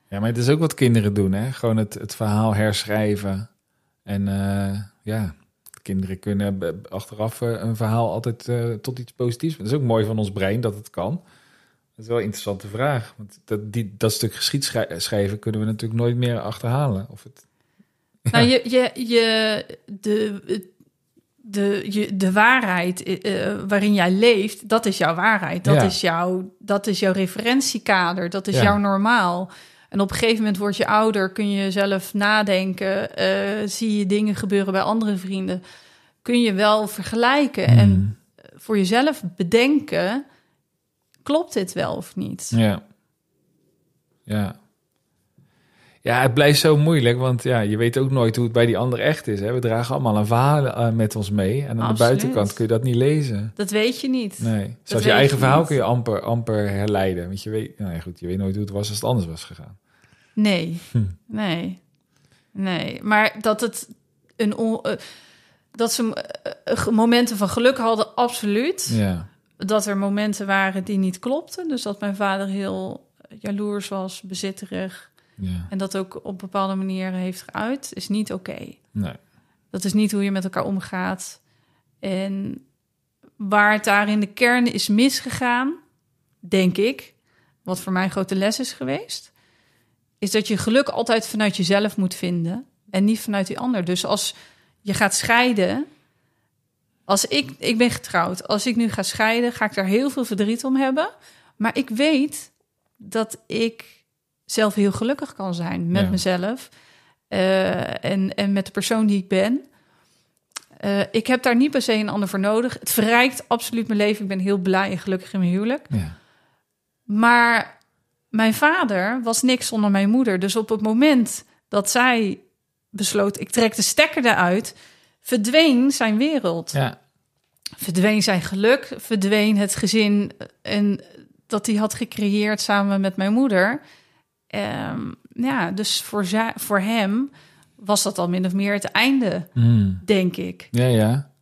Ja, maar het is ook wat kinderen doen, hè? Gewoon het, het verhaal herschrijven. En eh, ja, kinderen kunnen achteraf eh, een verhaal altijd eh, tot iets positiefs. Dat is ook mooi van ons brein dat het kan. Dat is wel een interessante vraag. Want dat, die, dat stuk geschiedschrijven kunnen we natuurlijk nooit meer achterhalen. Of het, Nou, je, je, je, de, de, je, de waarheid eh, waarin jij leeft, dat is jouw waarheid. Dat, Ja. is, jouw, dat is jouw referentiekader. Dat is Ja. jouw normaal. En op een gegeven moment word je ouder, kun je zelf nadenken, eh, zie je dingen gebeuren bij andere vrienden. Kun je wel vergelijken en Hmm. voor jezelf bedenken: klopt dit wel of niet? Ja. Ja. Ja, het blijft zo moeilijk, want ja, je weet ook nooit hoe het bij die ander echt is. Hè? We dragen allemaal een verhaal eh, met ons mee. En aan de buitenkant kun je dat niet lezen. Dat weet je niet. Nee. Zelfs weet je eigen je verhaal niet. kun je amper, amper herleiden. Want je weet, nou ja, goed, je weet nooit hoe het was als het anders was gegaan. Nee, Hm. nee, nee. Maar dat het een on- eh, dat ze eh, eh, momenten van geluk hadden, absoluut. Ja. Dat er momenten waren die niet klopten. Dus dat mijn vader heel jaloers was, bezitterig. ja. En dat ook op bepaalde manieren heeft geuit, is niet oké. Nee. Dat is niet hoe je met elkaar omgaat. En waar het daar in de kern is misgegaan, denk ik, wat voor mij een grote les is geweest, is dat je geluk altijd vanuit jezelf moet vinden en niet vanuit die ander. Dus als je gaat scheiden, als ik, ik ben getrouwd, als ik nu ga scheiden, ga ik daar heel veel verdriet om hebben. Maar ik weet dat ik zelf heel gelukkig kan zijn met Ja. mezelf eh, en, en met de persoon die ik ben. Eh, ik heb daar niet per se een ander voor nodig. Het verrijkt absoluut mijn leven. Ik ben heel blij en gelukkig in mijn huwelijk. Ja. Maar mijn vader was niks zonder mijn moeder. Dus op het moment dat zij besloot, ik trek de stekker eruit, verdween zijn wereld. Ja. Verdween zijn geluk, verdween het gezin en dat hij had gecreëerd samen met mijn moeder. Ehm, ja, dus voor, voor hem was dat al min of meer het einde, Hmm. denk ik. Ja, ja.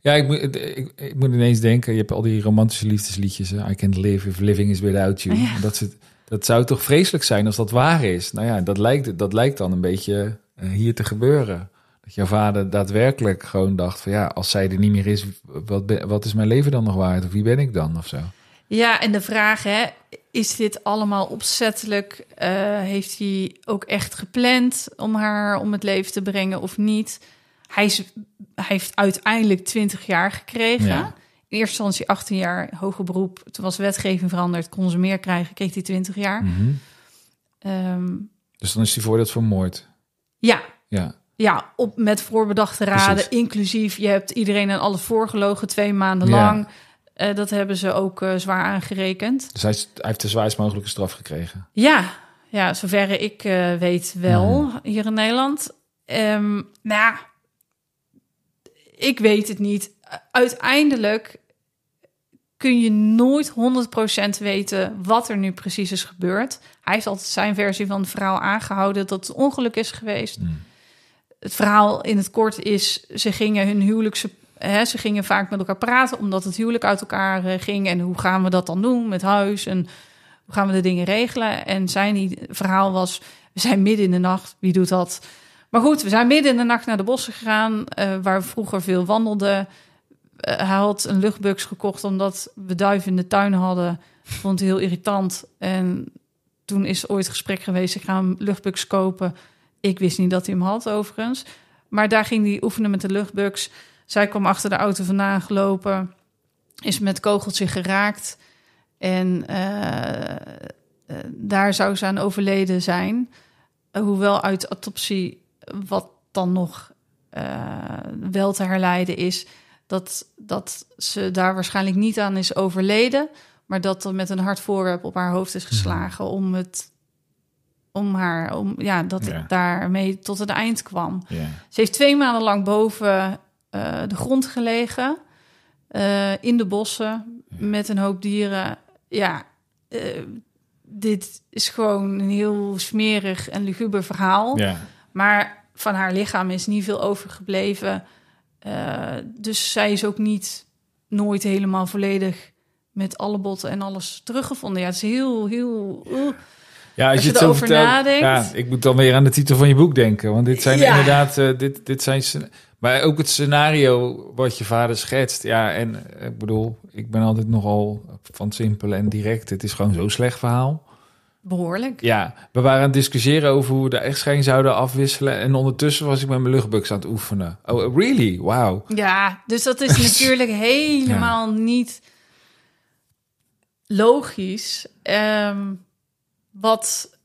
Ja, ik moet, ik, ik moet ineens denken, je hebt al die romantische liefdesliedjes. Hè? I can't live if living is without you. Ja. Dat, zit, dat zou toch vreselijk zijn als dat waar is? Nou ja, dat lijkt, dat lijkt dan een beetje eh, hier te gebeuren. Dat jouw vader daadwerkelijk gewoon dacht van ja, als zij er niet meer is, wat, ben- wat is mijn leven dan nog waard? Of wie ben ik dan of zo? Ja, en de vraag, hè, is dit allemaal opzettelijk? Eh, heeft hij ook echt gepland om haar om het leven te brengen of niet? Hij, is, hij heeft uiteindelijk 20 jaar gekregen. Ja. In eerste instantie 18 jaar hoger beroep. Toen was wetgeving veranderd, kon ze meer krijgen, kreeg hij 20 jaar. Mhm. Ehm, Dus dan is hij veroordeeld voor moord. ja, Ja, ja op, met voorbedachte raden, Precies. inclusief je hebt iedereen en alles voorgelogen, twee maanden Ja. lang. Eh, dat hebben ze ook eh, zwaar aangerekend. dus hij, hij heeft de zwaarst mogelijke straf gekregen. Ja, ja zoverre ik eh, weet wel hier in Nederland. Ehm, nou ja, ik weet het niet. Uiteindelijk kun je nooit 100% weten wat er nu precies is gebeurd. Hij heeft altijd zijn versie van het verhaal aangehouden dat het ongeluk is geweest. Hmm. Het verhaal in het kort is, ze gingen hun huwelijkse... Hè, ze gingen vaak met elkaar praten omdat het huwelijk uit elkaar eh, ging. En hoe gaan we dat dan doen met huis en hoe gaan we de dingen regelen? En zijn verhaal was, we zijn midden in de nacht, wie doet dat? Maar goed, we zijn midden in de nacht naar de bossen gegaan, eh, waar we vroeger veel wandelden. Eh, hij had een luchtbuks gekocht omdat we duiven in de tuin hadden. Vond het heel irritant. En toen is ooit gesprek geweest, ik ga hem luchtbugs kopen. Ik wist niet dat hij hem had, overigens. Maar daar ging hij oefenen met de luchtbugs. Zij kwam achter de auto vandaan gelopen, is met kogeltje geraakt. En eh, eh, daar zou ze aan overleden zijn. Hoewel uit autopsie, wat dan nog wel te herleiden is, dat, dat ze daar waarschijnlijk niet aan is overleden, maar dat er met een hard voorwerp op haar hoofd is geslagen om het. Om haar, om, ja, dat Ja. het daarmee tot het eind kwam. Ja. Ze heeft twee maanden lang boven eh, de grond gelegen. eh, in de bossen. Met een hoop dieren. Ja, eh, dit is gewoon een heel smerig en luguber verhaal. Maar van haar lichaam is niet veel overgebleven. Eh, dus zij is ook niet nooit helemaal volledig met alle botten en alles teruggevonden. Ja, het is heel, heel... Ja, Als je het zo erover vertelt- nadenkt. Ja, ik moet dan weer aan de titel van je boek denken. Want dit zijn Ja. inderdaad, eh, dit, dit zijn, maar ook het scenario wat je vader schetst. Ja, en eh, ik bedoel, ik ben altijd nogal van simpel en direct. Het is gewoon zo'n slecht verhaal. Behoorlijk. Ja, we waren aan het discussiëren over hoe we de echtscheiding zouden afwisselen. En ondertussen was ik met mijn luchtbugs aan het oefenen. Oh, really? Wauw. Ja, dus dat is natuurlijk helemaal niet logisch. Ehm, wat,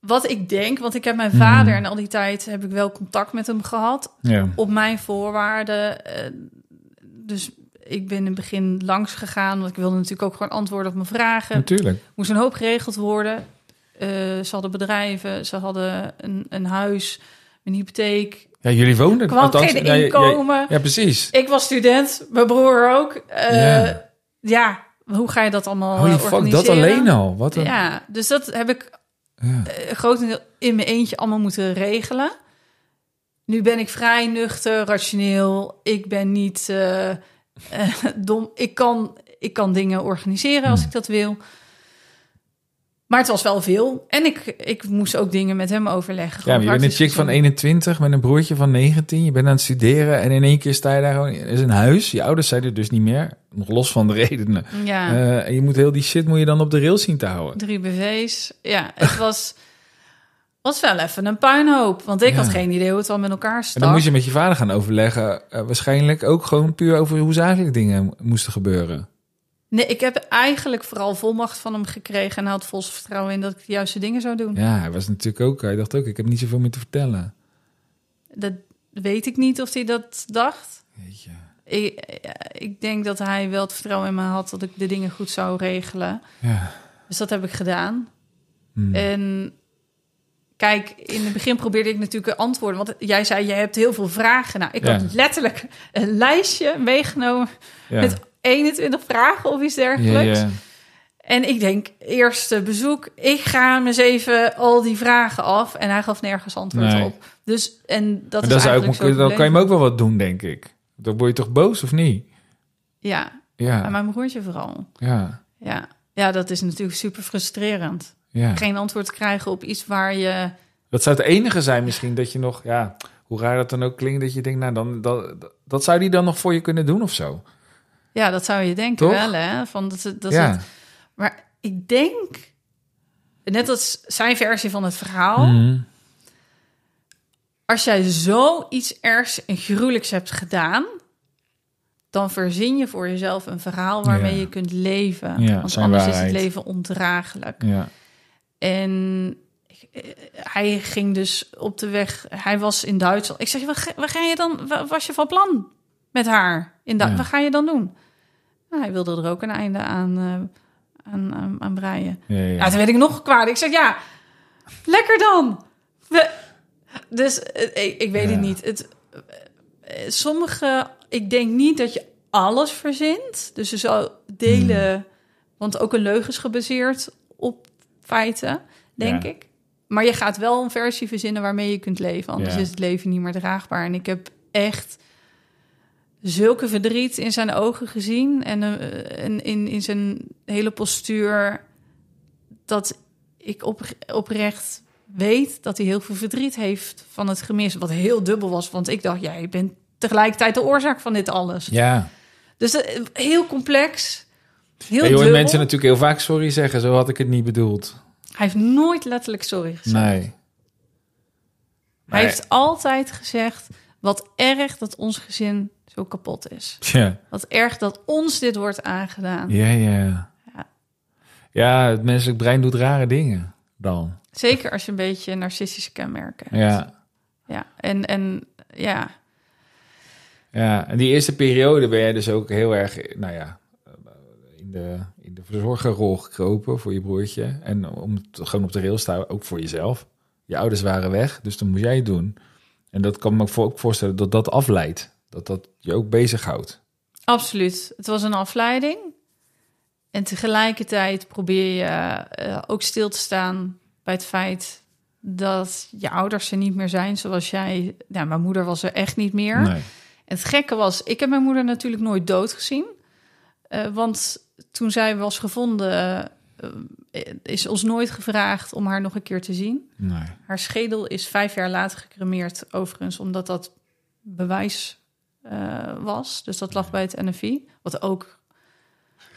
wat ik denk, want ik heb mijn vader Mhm. en al die tijd heb ik wel contact met hem gehad Ja. op mijn voorwaarden. Eh, dus ik ben in het begin langs gegaan, want ik wilde natuurlijk ook gewoon antwoorden op mijn vragen. Natuurlijk. moest een hoop geregeld worden. Eh, ze hadden bedrijven, ze hadden een, een huis, een hypotheek. Ja, jullie woonden... Kwam althans- geen ja, ja, inkomen. Ja, precies. Ik was student, mijn broer ook. Eh, Ja. ja. hoe ga je dat allemaal Holy fuck, organiseren? dat alleen al. Wat een... Ja, dus dat heb ik Ja. eh, grotendeel in mijn eentje allemaal moeten regelen. Nu ben ik vrij nuchter, rationeel. Ik ben niet eh, dom. Ik kan, ik kan dingen organiseren als Hmm. ik dat wil. Maar het was wel veel. En ik, ik moest ook dingen met hem overleggen. Ja, je bent een chick van gezien. 21 met een broertje van 19. Je bent aan het studeren en in één keer sta je daar gewoon... Is een huis, je ouders zijn er dus niet meer. Nog los van de redenen. Ja. Eh, en je moet heel die shit moet je dan op de rails zien te houden. Drie BV's. Ja, het was, was wel even een puinhoop. Want ik Ja. had geen idee hoe het al met elkaar En stak. dan moest je met je vader gaan overleggen. eh, waarschijnlijk ook gewoon puur over hoe zakelijk dingen moesten gebeuren. Nee, ik heb eigenlijk vooral volmacht van hem gekregen. En hij had vol vertrouwen in dat ik de juiste dingen zou doen. Ja, hij was natuurlijk ook... Hij dacht ook, ik heb niet zoveel meer te vertellen. Dat weet ik niet of hij dat dacht. Jeetje. Ik, ik denk dat hij wel het vertrouwen in me had dat ik de dingen goed zou regelen. Ja. Dus dat heb ik gedaan. Hmm. En kijk, in het begin probeerde ik natuurlijk antwoorden. Want jij zei, jij hebt heel veel vragen. Nou, ik Ja. had letterlijk een lijstje meegenomen ja. met 21 vragen of iets dergelijks. ja. En ik denk, eerste bezoek, ik ga hem eens even al die vragen af. En hij gaf nergens antwoord Nee. op. Dus, en dat Maar is ik, eigenlijk zo dan kan je hem ook wel wat doen, denk ik. Dan word je toch boos, of niet? Ja, Ja, en mijn broertje vooral. ja, Ja. ja, dat is natuurlijk super frustrerend. Ja. Geen antwoord krijgen op iets waar je... Dat zou het enige zijn misschien dat je nog, ja, hoe raar dat dan ook klinkt, dat je denkt, nou, dan, dat, dat zou die dan nog voor je kunnen doen of zo. Ja, dat zou je denken Toch? wel, hè? Van dat, dat ja. het, maar ik denk, net als zijn versie van het verhaal... Mhm. Als jij zoiets ergs en gruwelijks hebt gedaan, dan verzin je voor jezelf een verhaal waarmee Ja. je kunt leven. Ja, Want anders is het leven ondraaglijk. ja. En eh, hij ging dus op de weg. Hij was in Duitsland. Ik zeg, wat ga, wat ga je dan? Wat was je van plan met haar? In Ja. Wat ga je dan doen? Nou, hij wilde er ook een einde aan, eh, aan, aan, aan breien. Ja, ja. Ja, toen werd ik nog kwaad. Ik zeg, ja, lekker dan. We- dus eh, ik, ik weet het niet. Het, sommige, ik denk niet dat je alles verzint. Dus je zou delen, Hmm. want ook een leugen is gebaseerd feiten, denk Ja. ik. Maar je gaat wel een versie verzinnen waarmee je kunt leven. Anders Ja. is het leven niet meer draagbaar. En ik heb echt zulke verdriet in zijn ogen gezien en eh, en in, in zijn hele postuur dat ik op, oprecht weet dat hij heel veel verdriet heeft van het gemis. Wat heel dubbel was, want ik dacht, jij bent tegelijkertijd de oorzaak van dit alles. ja. Dus eh, heel complex, heel Ja, je hoort mensen natuurlijk heel vaak sorry zeggen, zo had ik het niet bedoeld. Hij heeft nooit letterlijk sorry gezegd. Nee. Hij heeft altijd gezegd: wat erg dat ons gezin zo kapot is. Ja. Wat erg dat ons dit wordt aangedaan. Ja, ja. Ja. Ja, het menselijk brein doet rare dingen dan. Zeker als je een beetje narcistische kenmerken hebt. Ja. ja. En, en ja, Ja, en die eerste periode ben jij dus ook heel erg, nou ja, in de, in de verzorgerrol gekropen voor je broertje. En om het gewoon op de rails te houden, ook voor jezelf. Je ouders waren weg, dus dan moest jij het doen. En dat kan me ook voor- ook voorstellen dat dat afleidt. Dat dat je ook bezighoudt. absoluut. Het was een afleiding. En tegelijkertijd probeer je eh, ook stil te staan bij het feit dat je ouders er niet meer zijn zoals jij. Ja, mijn moeder was er echt niet meer. Nee. En het gekke was, ik heb mijn moeder natuurlijk nooit dood gezien. Eh, want toen zij was gevonden, eh, is ons nooit gevraagd om haar nog een keer te zien. Nee. Haar schedel is vijf jaar later gecremeerd, overigens, omdat dat bewijs eh, was. Dus dat lag bij het NFI, wat ook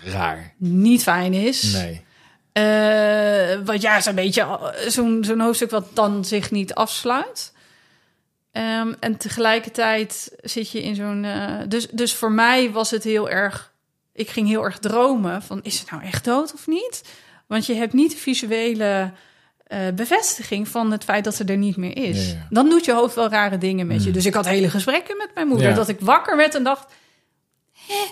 Raar. niet fijn is. Nee. Eh, want ja, is een beetje eh, zo'n zo'n hoofdstuk wat dan zich niet afsluit. Ehm, en tegelijkertijd zit je in zo'n. eh, dus, dus voor mij was het heel erg. Ik ging heel erg dromen van: is het nou echt dood of niet? Want je hebt niet de visuele eh, bevestiging van het feit dat ze er niet meer is. Ja, ja. Dan doet je hoofd wel rare dingen met je. Mm. Dus ik had hele gesprekken met mijn moeder. Ja. Dat ik wakker werd en dacht: hè,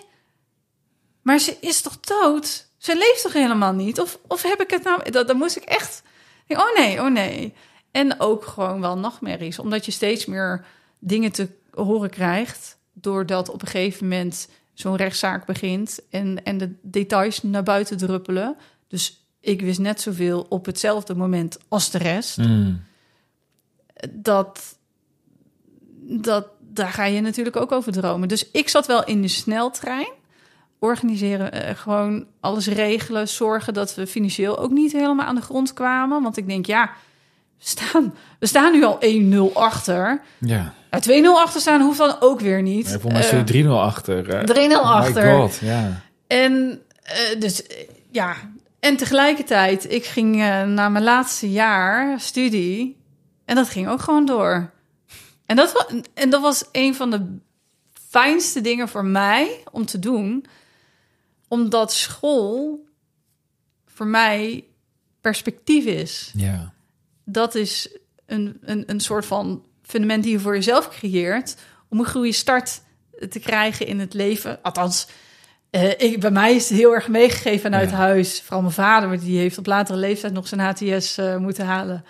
maar ze is toch dood? Ze leeft toch helemaal niet? Of, of heb ik het nou... Dat, dan moest ik echt... Oh nee, oh nee. En ook gewoon wel nachtmerries. Omdat je steeds meer dingen te horen krijgt... doordat op een gegeven moment zo'n rechtszaak begint... En, en de details naar buiten druppelen. Dus ik wist net zoveel op hetzelfde moment als de rest. Mm. Dat, dat, daar ga je natuurlijk ook over dromen. Dus ik zat wel in de sneltrein. Organiseren, eh, gewoon alles regelen, zorgen dat we financieel ook niet helemaal aan de grond kwamen. Want ik denk, ja, we staan, we staan nu al 1-0 achter. Ja. Uh, 2-0 achter staan hoeft dan ook weer niet. ja. Voor mij Eh, stond je 3-0 achter. eh. 3-0 Oh achter. My god, ja. En eh, dus eh, ja, en tegelijkertijd, ik ging eh, naar mijn laatste jaar studie en dat ging ook gewoon door. En dat, en dat was een van de fijnste dingen voor mij om te doen, omdat school voor mij perspectief is. Ja. Dat is een, een, een soort van fundament die je voor jezelf creëert om een goede start te krijgen in het leven. Althans, eh, ik, bij mij is het heel erg meegegeven vanuit Ja. huis. Vooral mijn vader, want die heeft op latere leeftijd nog zijn HTS eh, moeten halen.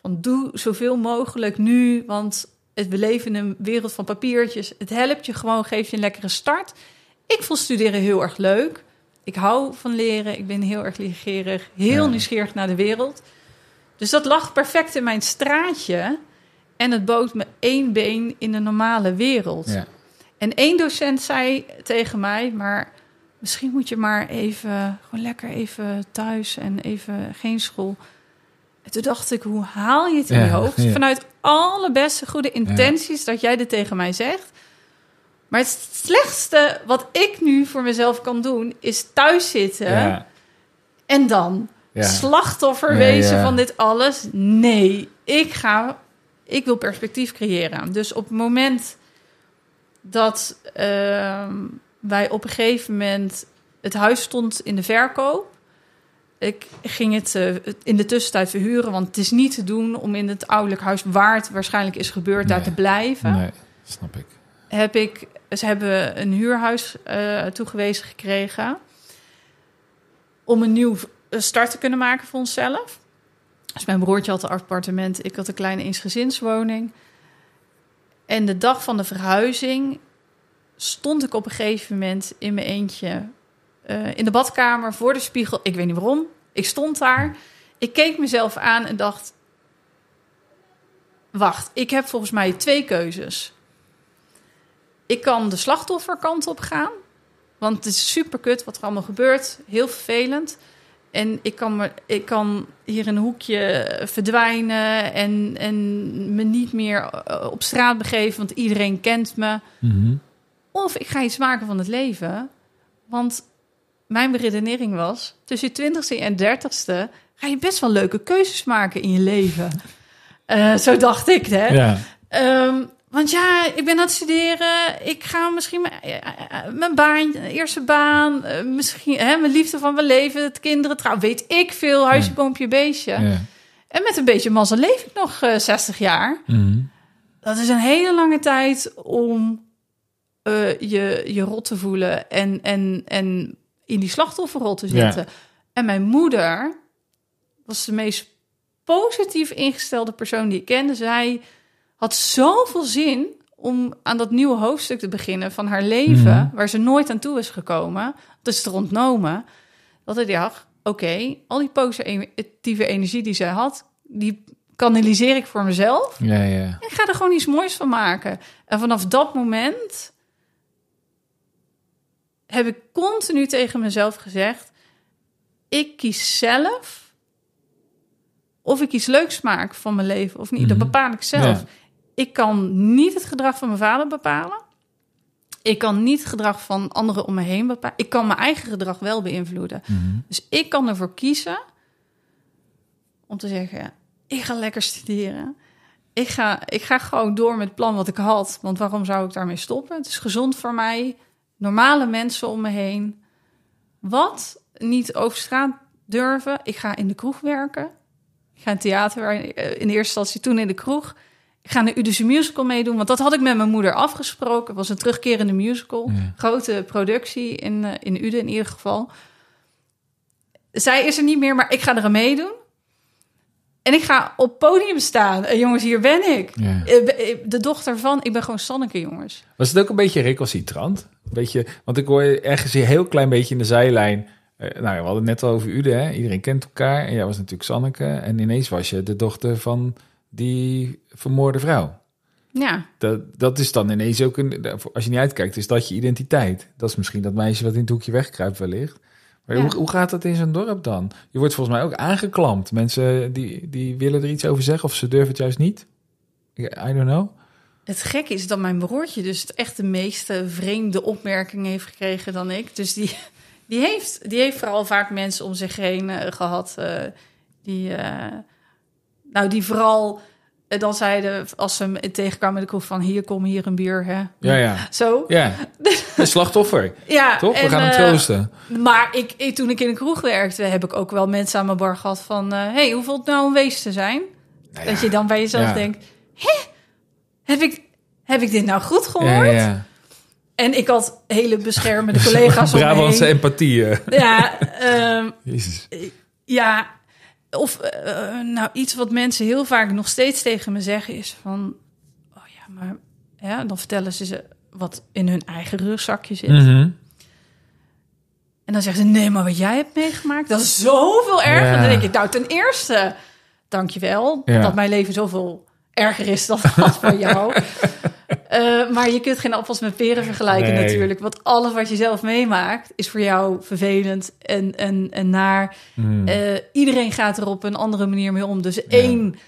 Van doe zoveel mogelijk nu, want het, we leven in een wereld van papiertjes. Het helpt je gewoon, geeft je een lekkere start. Ik vond studeren heel erg leuk. Ik hou van leren. Ik ben heel erg leergierig. Heel Ja. nieuwsgierig naar de wereld. Dus dat lag perfect in mijn straatje. En het bood me één been in de normale wereld. Ja. En één docent zei tegen mij, maar misschien moet je maar even, gewoon lekker even thuis en even geen school. En toen dacht ik, hoe haal je het in Ja, je hoofd? ja. Vanuit alle beste goede intenties dat jij dit tegen mij zegt. Maar het slechtste wat ik nu voor mezelf kan doen, is thuis zitten en dan slachtoffer wezen van dit alles. Nee, ik ga, ik wil perspectief creëren. Dus op het moment dat ehm, wij op een gegeven moment het huis stond in de verkoop. Ik ging het eh, in de tussentijd verhuren, want het is niet te doen om in het ouderlijk huis waar het waarschijnlijk is gebeurd, daar te blijven Nee, snap ik. heb ik, ze hebben een huurhuis eh, toegewezen gekregen om een nieuw eh, start te kunnen maken voor onszelf. Dus mijn broertje had een appartement, ik had een kleine eensgezinswoning. En de dag van de verhuizing stond ik op een gegeven moment in mijn eentje eh, in de badkamer voor de spiegel. Ik weet niet waarom. Ik stond daar. Ik keek mezelf aan en dacht: Wacht, ik heb volgens mij twee keuzes. Ik kan de slachtofferkant op gaan. Want het is super kut wat er allemaal gebeurt. Heel vervelend. En ik kan, me, ik kan hier in een hoekje verdwijnen en, en me niet meer eh, op straat begeven, want iedereen kent me. Mhm. Of ik ga iets maken van het leven. Want mijn beredenering was, tussen je twintigste en dertigste ga je best wel leuke keuzes maken in je leven. Eh, zo dacht ik, hè. Ja. Ehm, want ja, ik ben aan het studeren. Ik ga misschien mijn, eh, eh, mijn baan, eerste baan, eh, misschien hè, mijn liefde van mijn leven, het kinderen trouw, weet ik veel, huisje, boompje, beestje. Ja. En met een beetje mazzel leef ik nog eh 60 jaar. Mhm. Dat is een hele lange tijd om je, je rot te voelen en, en, en in die slachtofferrol te Ja. zitten. En mijn moeder was de meest positief ingestelde persoon die ik kende. Zij had zoveel zin om aan dat nieuwe hoofdstuk te beginnen van haar leven, Mhm. waar ze nooit aan toe is gekomen. Dat is er ontnomen. Dat ik dacht, oké, al die positieve energie die zij had, die kanaliseer ik voor mezelf. Ja, ja. Ik ga er gewoon iets moois van maken. En vanaf dat moment heb ik continu tegen mezelf gezegd: ik kies zelf of ik iets leuks maak van mijn leven of niet. Dat Mhm. bepaal ik zelf. Ja. Ik kan niet het gedrag van mijn vader bepalen. Ik kan niet het gedrag van anderen om me heen bepalen. Ik kan mijn eigen gedrag wel beïnvloeden. Mhm. Dus ik kan ervoor kiezen om te zeggen: ik ga lekker studeren. Ik ga, ik ga gewoon door met het plan wat ik had. Want waarom zou ik daarmee stoppen? Het is gezond voor mij. Normale mensen om me heen. Wat? Niet over straat durven. Ik ga in de kroeg werken. Ik ga in theater, eh, in de eerste instantie toen in de kroeg. Ik ga een Udische musical meedoen, want dat had ik met mijn moeder afgesproken. Het was een terugkerende musical. Ja. Grote productie in, eh, in Uden in ieder geval. Zij is er niet meer, maar ik ga er aan meedoen. En ik ga op podium staan. En jongens, hier ben ik. Ja. Eh, De dochter van, ik ben gewoon Sanneke, jongens. Was het ook een beetje recalcitrant? Een beetje, want ik hoor ergens hier heel klein beetje in de zijlijn. eh, nou, we hadden het net al over Ude, hè? Iedereen kent elkaar. En jij was natuurlijk Sanneke. En ineens was je de dochter van die vermoorde vrouw. Ja, Dat, dat is dan ineens ook een... Als je niet uitkijkt, is dat je identiteit. Dat is misschien dat meisje wat in het hoekje wegkruipt wellicht. Maar Ja. hoe, hoe gaat dat in zo'n dorp dan? Je wordt volgens mij ook aangeklampt. Mensen die, die willen er iets over zeggen of ze durven het juist niet. I don't know. het gekke is dat mijn broertje dus echt de meeste vreemde opmerkingen heeft gekregen dan ik. Dus die, die, heeft, die heeft vooral vaak mensen om zich heen eh, gehad. eh, die, eh, nou, die vooral eh, dan zeiden, als ze hem tegenkwamen de kroeg van... hier, kom hier een bier, hè. Ja, ja. Zo. Ja, een slachtoffer. Ja, Toch? We en, gaan hem eh, troosten. Maar ik, ik, toen ik in de kroeg werkte, heb ik ook wel mensen aan mijn bar gehad van... eh hey, hoeveel het nou een wees te zijn? Nou ja. Dat je dan bij jezelf Ja. denkt... Hé, heb ik, heb ik dit nou goed gehoord? Ja. En ik had hele beschermende collega's om me Brabantse heen. empathie. Ja, ehm, Jezus. ja, of eh, eh, nou iets wat mensen heel vaak nog steeds tegen me zeggen is van... Oh ja, maar ja, dan vertellen ze ze wat in hun eigen rugzakje zit. Mhm. En dan zeggen ze, nee, maar wat jij hebt meegemaakt, dat is zoveel erger. Ja. Dan denk ik, nou, ten eerste, dankjewel Ja. dat mijn leven zoveel erger is dan dat van jou. Eh, maar je kunt geen appels met peren vergelijken Nee. natuurlijk. Want alles wat je zelf meemaakt is voor jou vervelend en, en, en naar. Mm. Eh, iedereen gaat er op een andere manier mee om. Dus één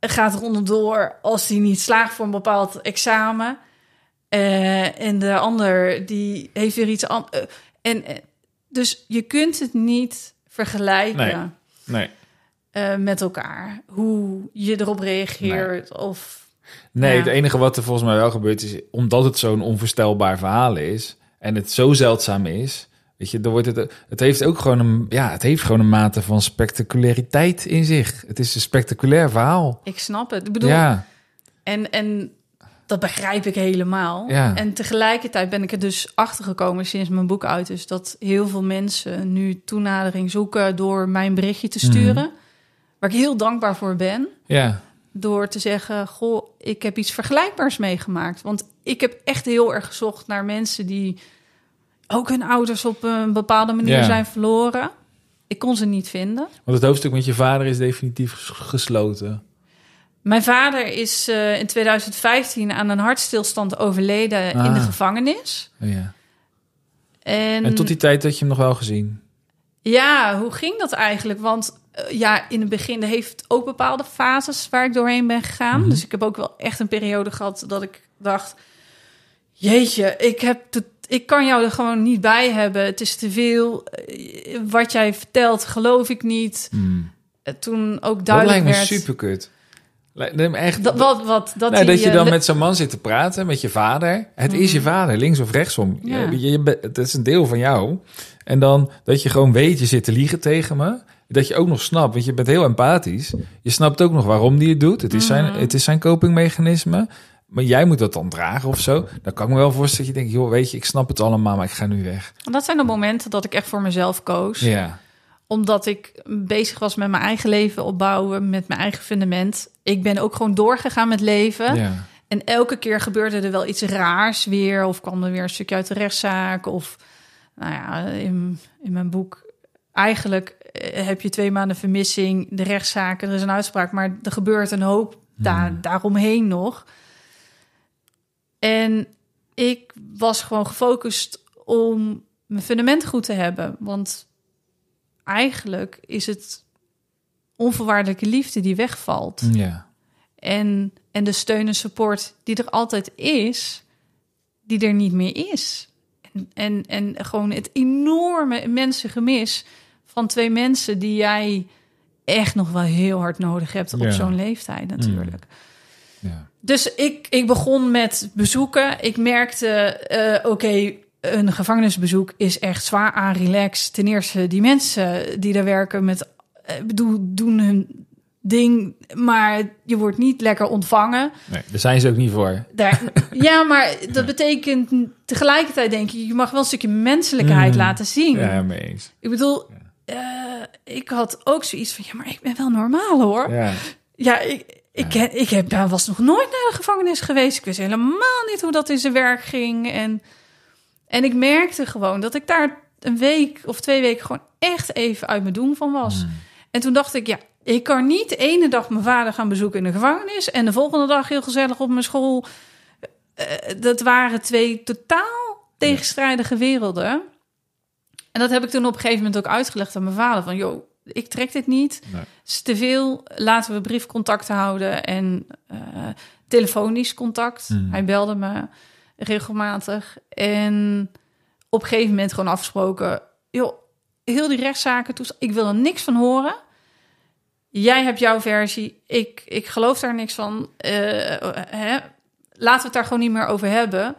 gaat er onderdoor als hij niet slaagt voor een bepaald examen. Eh, en de ander die heeft weer iets anders. en, dus je kunt het niet vergelijken Nee. Eh, met elkaar. Hoe je erop reageert. Of Nee, Ja. het enige wat er volgens mij wel gebeurt is... omdat het zo'n onvoorstelbaar verhaal is... en het zo zeldzaam is... Weet je, dan wordt het, het heeft ook gewoon een, ja, het heeft gewoon een mate van spectaculariteit in zich. Het is een spectaculair verhaal. ik snap het. Ik bedoel, Ja, En, en dat begrijp ik helemaal. Ja. En tegelijkertijd ben ik er dus achter gekomen sinds mijn boek uit is dat heel veel mensen nu toenadering zoeken door mijn berichtje te sturen. Waar ik heel dankbaar voor ben. ja, Door te zeggen: Goh, ik heb iets vergelijkbaars meegemaakt. Want ik heb echt heel erg gezocht naar mensen die ook hun ouders op een bepaalde manier Ja. zijn verloren. Ik kon ze niet vinden. want het hoofdstuk met je vader is definitief ges- gesloten. Mijn vader is eh, in 2015 aan een hartstilstand overleden in Ah. de gevangenis. Ja. En, En tot die tijd had je hem nog wel gezien. ja, hoe ging dat eigenlijk? Want ja, in het begin heeft ook bepaalde fases waar ik doorheen ben gegaan. Mhm. Dus ik heb ook wel echt een periode gehad dat ik dacht: Jeetje, ik, heb te- ik kan jou er gewoon niet bij hebben. Het is te veel. Eh, Wat jij vertelt, geloof ik niet. Hmm. eh, toen ook Dat duidelijk lijkt me super kut. Echt, Dat, wat, wat, dat, die, dat je eh, dan met zo'n man zit te praten, met je vader. Het is je vader, links of rechtsom. Mhm. Ja. Je, je, het is een deel van jou. En dan dat je gewoon weet, je zit te liegen tegen me. Dat je ook nog snapt, want je bent heel empathisch. Je snapt ook nog waarom die het doet. Het is, zijn, Mhm. het is zijn copingmechanisme. Maar jij moet dat dan dragen of zo. Dan kan ik me wel voorstellen dat je denkt... joh, weet je, ik snap het allemaal, maar ik ga nu weg. Dat zijn de momenten dat ik echt voor mezelf koos. Ja, Omdat ik bezig was met mijn eigen leven opbouwen, met mijn eigen fundament. Ik ben ook gewoon doorgegaan met leven. ja. En elke keer gebeurde er wel iets raars weer. Of kwam er weer een stukje uit de rechtszaak. Of nou ja, in, in mijn boek. Eigenlijk heb je twee maanden vermissing, de rechtszaken, er is een uitspraak. Maar er gebeurt een hoop daar, daaromheen nog. En ik was gewoon gefocust om mijn fundament goed te hebben. Want eigenlijk is het onvoorwaardelijke liefde die wegvalt. ja. En, en de steun en support die er altijd is, die er niet meer is. En, en, en gewoon het enorme mensengemis van twee mensen die jij echt nog wel heel hard nodig hebt op Ja. zo'n leeftijd natuurlijk. ja. Dus ik, ik begon met bezoeken. Ik merkte, eh, oké, een gevangenisbezoek is echt zwaar aan relax. Ten eerste, die mensen die daar werken met, eh, bedoel, doen hun ding, maar je wordt niet lekker ontvangen. Nee, daar zijn ze ook niet voor. Daar, ja, maar dat betekent tegelijkertijd denk je, je mag wel een stukje menselijkheid Mm. laten zien. Ja, mee eens. Ik bedoel, eh, ik had ook zoiets van, ja, maar ik ben wel normaal hoor. Ja, Ja, ik, ik, ik heb, ja, was nog nooit naar de gevangenis geweest. Ik wist helemaal niet hoe dat in zijn werk ging. En, en ik merkte gewoon dat ik daar een week of twee weken gewoon echt even uit mijn doen van was. En toen dacht ik, ja, ik kan niet de ene dag mijn vader gaan bezoeken in de gevangenis en de volgende dag heel gezellig op mijn school. Eh, dat waren twee totaal tegenstrijdige werelden. En dat heb ik toen op een gegeven moment ook uitgelegd aan mijn vader. Van, joh, ik trek dit niet. Nee. Het is te veel. Laten we briefcontact houden en eh, telefonisch contact. Mm. Hij belde me regelmatig. En op een gegeven moment gewoon afgesproken... joh, heel die rechtszaken, ik wil er niks van horen. Jij hebt jouw versie, ik, ik geloof daar niks van. Eh, hè? Laten we het daar gewoon niet meer over hebben.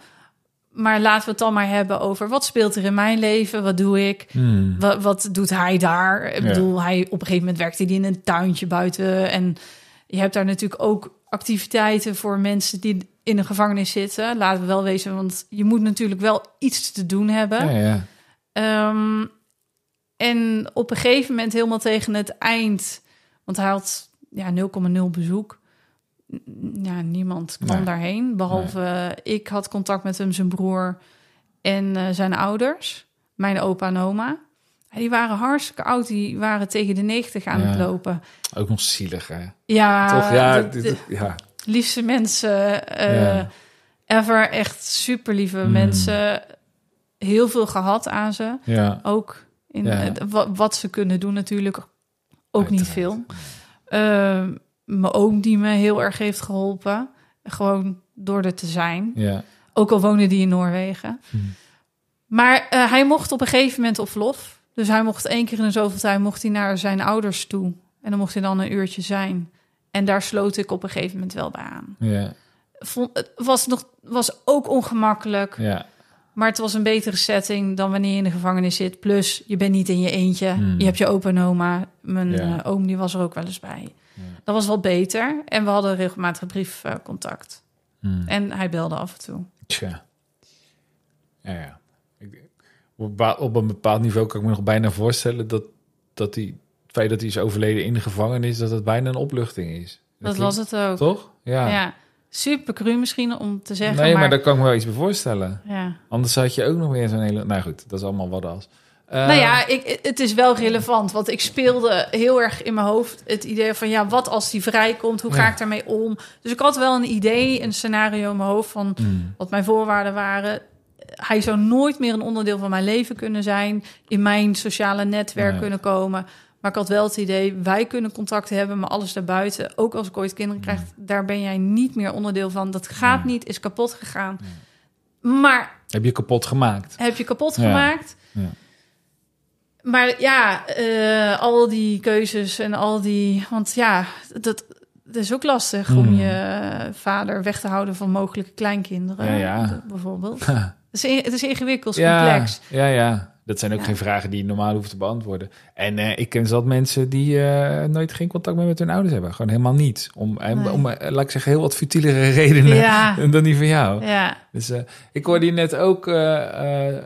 Maar laten we het dan maar hebben over... wat speelt er in mijn leven? Wat doe ik? Hmm. Wat, wat doet hij daar? Ik Ja. bedoel, hij op een gegeven moment werkte hij in een tuintje buiten. En je hebt daar natuurlijk ook activiteiten voor mensen die in de gevangenis zitten. Laten we wel wezen, want je moet natuurlijk wel iets te doen hebben. ja, ja. Ehm, en op een gegeven moment, helemaal tegen het eind, want hij had ja, 0,0 bezoek. Ja, niemand kwam Nee. daarheen, behalve eh, ik had contact met hem, zijn broer en eh, zijn ouders, mijn opa en oma. Die waren hartstikke oud, die waren tegen de 90 aan Ja. het lopen. Ook nog zielig, hè? Ja, Toch? Ja, de- dit- de ja. liefste mensen eh, Ja. ever. Echt super lieve Mm. mensen. Heel veel gehad aan ze. ja. Ook in het- wat, wat ze kunnen doen natuurlijk. Ook niet veel. Mijn oom die me heel erg heeft geholpen. Gewoon door er te zijn. Ja. Ook al woonde die in Noorwegen. Hm. Maar eh, hij mocht op een gegeven moment op verlof. Dus hij mocht één keer in de zoveel tijd mocht hij naar zijn ouders toe. En dan mocht hij dan een uurtje zijn. En daar sloot ik op een gegeven moment wel bij aan. Ja. Vond, het was, nog, was ook ongemakkelijk. Ja. Maar het was een betere setting dan wanneer je in de gevangenis zit. Plus, je bent niet in je eentje. Hmm. Je hebt je opa en oma. Mijn Ja. eh, oom die was er ook wel eens bij. Dat was wel beter. En we hadden regelmatig briefcontact. Hmm. en hij belde af en toe. Tja. Ja, ja. Op, een bepaald- niveau kan ik me nog bijna voorstellen dat, dat die, het feit dat hij is overleden in de gevangenis, dat het bijna een opluchting is. Dat was het ook. Toch? Ja. Ja. Super cru misschien om te zeggen. nee, maar, maar, daar kan ik me wel iets bij voorstellen. ja. Anders had je ook nog weer zo'n hele... Nou goed, dat is allemaal wat als. Nou ja, ik, het is wel relevant. Want ik speelde heel erg in mijn hoofd het idee van... ja, wat als die vrijkomt? Hoe ga Ja. ik daarmee om? Dus ik had wel een idee, een scenario in mijn hoofd... van hmm, wat mijn voorwaarden waren. Hij zou nooit meer een onderdeel van mijn leven kunnen zijn, in mijn sociale netwerk kunnen komen. Maar ik had wel het idee, wij kunnen contact hebben, maar alles daarbuiten, ook als ik ooit kinderen krijg, daar ben jij niet meer onderdeel van. Dat gaat Nee. niet, is kapot gegaan. Maar Heb je kapot gemaakt. heb je kapot Ja. gemaakt? Ja. Maar ja, eh, al die keuzes en al die... Want ja, dat, dat is ook lastig om Hmm. je vader weg te houden van mogelijke kleinkinderen. Ja, ja. d- Bijvoorbeeld. Het is, het is ingewikkeld, ja, complex. ja, ja. Dat zijn ook Ja. geen vragen die je normaal hoeft te beantwoorden. En eh, ik ken zat mensen die eh, nooit geen contact meer met hun ouders hebben. Gewoon helemaal niet. Om, Nee. om eh, laat ik zeggen, heel wat futielere redenen Ja. dan die van jou. Ja, Dus eh, ik hoorde je net ook eh, eh,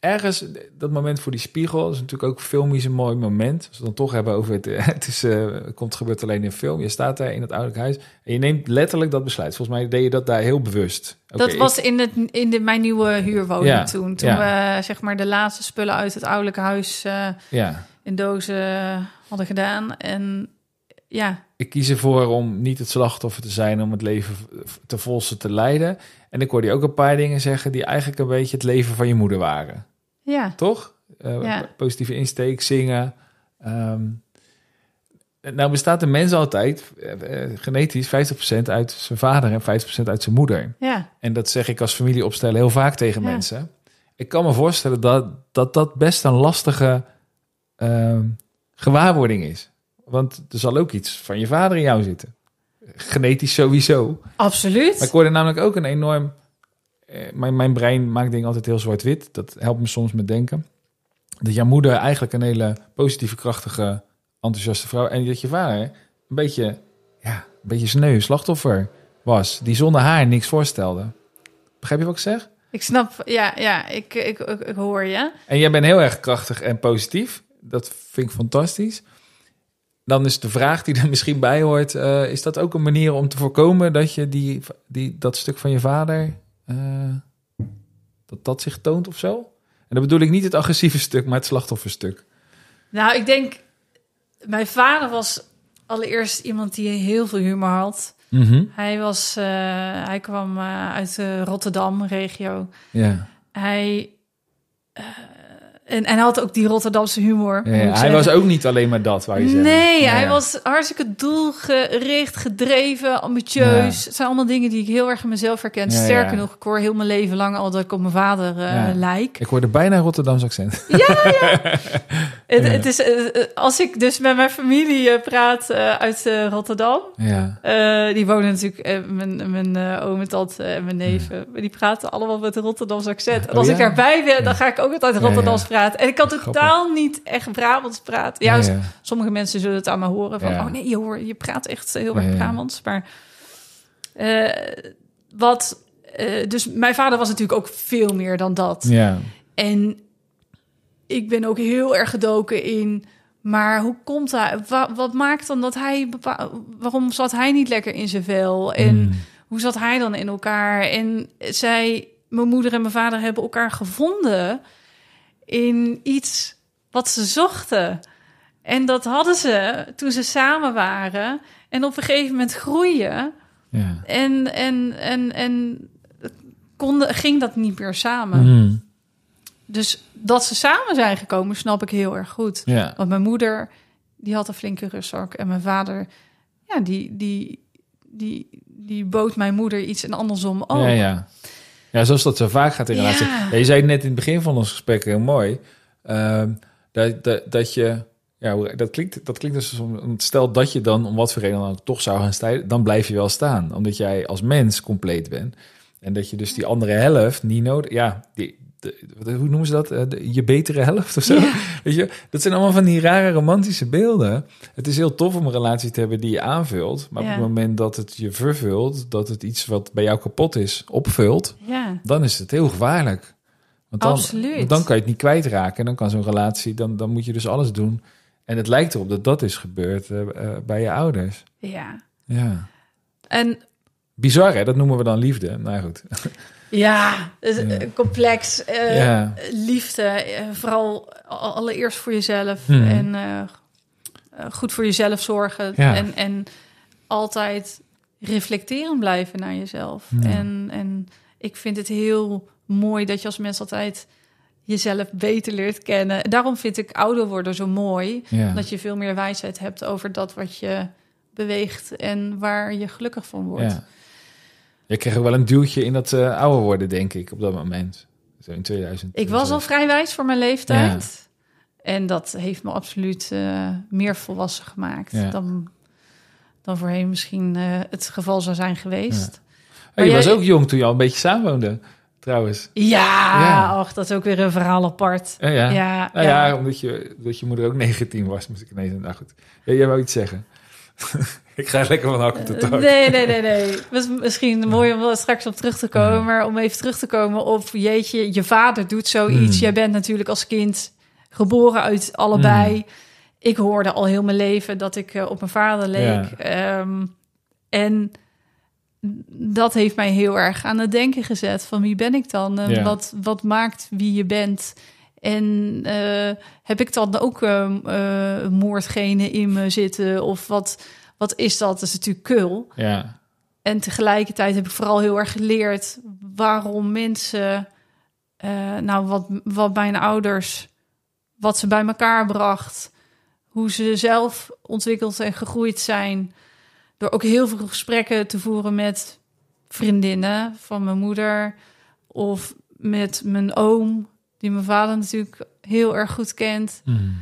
ergens dat moment voor die spiegel. Is natuurlijk ook filmisch een mooi moment. Als we het dan toch hebben over het. het is, eh, het komt gebeurt alleen in film. Je staat daar in het ouderlijk huis en je neemt letterlijk dat besluit. Volgens mij deed je dat daar heel bewust. Dat ik- was in, het, in de, mijn nieuwe huurwoning Ja, toen. Toen ja. we zeg maar de laatste spullen uit het ouderlijke huis eh, ja. in dozen hadden gedaan. En ja, Ik kies ervoor om niet het slachtoffer te zijn, om het leven te volste te leiden. En ik hoorde je ook een paar dingen zeggen die eigenlijk een beetje het leven van je moeder waren. Ja, Toch? Eh, Ja. Positieve insteek, zingen. Ehm, nou bestaat de mens altijd eh, eh, genetisch 50% uit zijn vader en 50% uit zijn moeder. ja, En dat zeg ik als familieopstellen heel vaak tegen Ja. mensen. Ik kan me voorstellen dat dat, dat best een lastige ehm, gewaarwording is. Want er zal ook iets van je vader in jou zitten. Genetisch sowieso. absoluut. Maar ik hoorde namelijk ook een enorm... eh, mijn, mijn brein maakt dingen altijd heel zwart-wit. Dat helpt me soms met denken. Dat jouw moeder eigenlijk een hele positieve, krachtige, enthousiaste vrouw... en dat je vader een beetje, ja, een beetje sneu, slachtoffer was. Die zonder haar niks voorstelde. Begrijp je wat ik zeg? Ik snap, ja, ja, ik, ik, ik, ik hoor je. En jij bent heel erg krachtig en positief. Dat vind ik fantastisch. Dan is de vraag die er misschien bij hoort... eh, is dat ook een manier om te voorkomen dat je die, die, dat stuk van je vader... eh, dat dat zich toont of zo? En dan bedoel ik niet het agressieve stuk, maar het slachtofferstuk. Nou, ik denk, mijn vader was allereerst iemand die heel veel humor had. Mhm. Hij, was, eh, hij kwam eh, uit de Rotterdam-regio. Ja. Hij, en, en hij had ook die Rotterdamse humor. Ja, ja. Hij zeggen. was ook niet alleen maar dat, waar je zegt. Nee, Ja, hij ja. was hartstikke doelgericht, gedreven, ambitieus. Het zijn allemaal dingen die ik heel erg in mezelf herken. Ja, Sterker ja. nog, ik hoor heel mijn leven lang al dat ik op mijn vader Ja. lijk. Ik hoorde bijna een Rotterdams accent. Het, het is, eh, eh, als ik dus met mijn familie praat uit eh, Rotterdam... Ja. die wonen natuurlijk, mijn, mijn oom en tante en mijn neven... die praten allemaal met een Rotterdams accent. En Oh, als ja? ik daarbij ben, dan Ja. ga ik ook altijd Ja, Rotterdams ja. En ik kan Grappig. totaal niet echt Brabants praten. Ja, ja. sommige mensen zullen het aan me horen van... Ja. oh nee, je, hoor, je praat echt heel erg. Brabants. Maar eh, wat... eh, dus mijn vader was natuurlijk ook veel meer dan dat. Ja. En ik ben ook heel erg gedoken in... maar hoe komt. Wa- wat maakt dan dat hij... waarom zat hij niet lekker in zijn vel? En Mm. hoe zat hij dan in elkaar? En zij, mijn moeder en mijn vader hebben elkaar gevonden in iets wat ze zochten. En dat hadden ze toen ze samen waren. En op een gegeven moment groeien. Ja. En, en, en, en konden, ging dat niet meer samen. Mm. Dus dat ze samen zijn gekomen, snap ik heel erg goed. Ja. Want mijn moeder, die had een flinke rustzak. En mijn vader, ja, die, die, die, die bood mijn moeder iets en andersom ook. Ja, ja. Ja, zoals dat zo vaak gaat in relatie. Ja, je zei net in het begin van ons gesprek heel mooi. ehm, dat, dat, dat je... Ja, dat klinkt, dat klinkt dus om, stel dat je dan om wat voor reden dan ook toch zou gaan staan, dan blijf je wel staan, omdat jij als mens compleet bent en dat je dus die andere helft niet nodig, ja, die, de, hoe noemen ze dat? Eh, de- je betere helft of zo? Ja. Weet je, dat zijn allemaal van die rare romantische beelden. Het is heel tof om een relatie te hebben die je aanvult, maar Ja. op het moment dat het je vervult, dat het iets wat bij jou kapot is opvult, Ja, dan is het heel gevaarlijk. Want dan, Absoluut. dan kan je het niet kwijtraken. En dan kan zo'n relatie, dan, dan moet je dus alles doen. En het lijkt erop dat dat is gebeurd eh, eh, bij je ouders. ja. Ja. En Bizar, hè? Dat noemen we dan liefde. Nou goed. Ja, het is, Ja. eh, complex. eh, ja. Liefde, eh, vooral allereerst voor jezelf. Hmm. En goed voor jezelf zorgen. Ja. En, en altijd reflecteren blijven naar jezelf. En, en ik vind het heel mooi dat je als mens altijd jezelf beter leert kennen. Daarom vind ik ouder worden zo mooi. ja. Dat je veel meer wijsheid hebt over dat wat je beweegt en waar je gelukkig van wordt. Je kreeg ook wel een duwtje in dat eh, ouder worden, denk ik, op dat moment. Zo in 2000. Ik was al vrij wijs voor mijn leeftijd. En dat heeft me absoluut eh, meer volwassen gemaakt Ja. dan, dan voorheen misschien eh, het geval zou zijn geweest. Oh, je jij- was ook jong toen je al een beetje samenwoonde, trouwens. Ja, Ja. och, dat is ook weer een verhaal apart. Ja, ja. Ja, Nou ja, omdat je, dat je moeder ook 19 was, moest ik ineens... Nou goed, ja, jij wou iets zeggen. ik ga lekker van hak op de tak. Nee, nee, nee, nee. Was misschien mooi om er straks op terug te komen. Maar om even terug te komen op... Jeetje, je vader doet zoiets. Mm. Jij bent natuurlijk als kind geboren uit allebei. Mm. Ik hoorde al heel mijn leven dat ik eh, op mijn vader leek. Ehm, en dat heeft mij heel erg aan het denken gezet. Van wie ben ik dan? Ja. wat, wat maakt wie je bent? En eh, heb ik dan ook ehm, eh, moordgenen in me zitten? Of wat, wat is dat? Dat is natuurlijk kul. Ja, En tegelijkertijd heb ik vooral heel erg geleerd waarom mensen, eh, nou, wat, wat mijn ouders, wat ze bij elkaar bracht, hoe ze zelf ontwikkeld en gegroeid zijn. Door ook heel veel gesprekken te voeren met vriendinnen van mijn moeder of met mijn oom, die mijn vader natuurlijk heel erg goed kent Mm.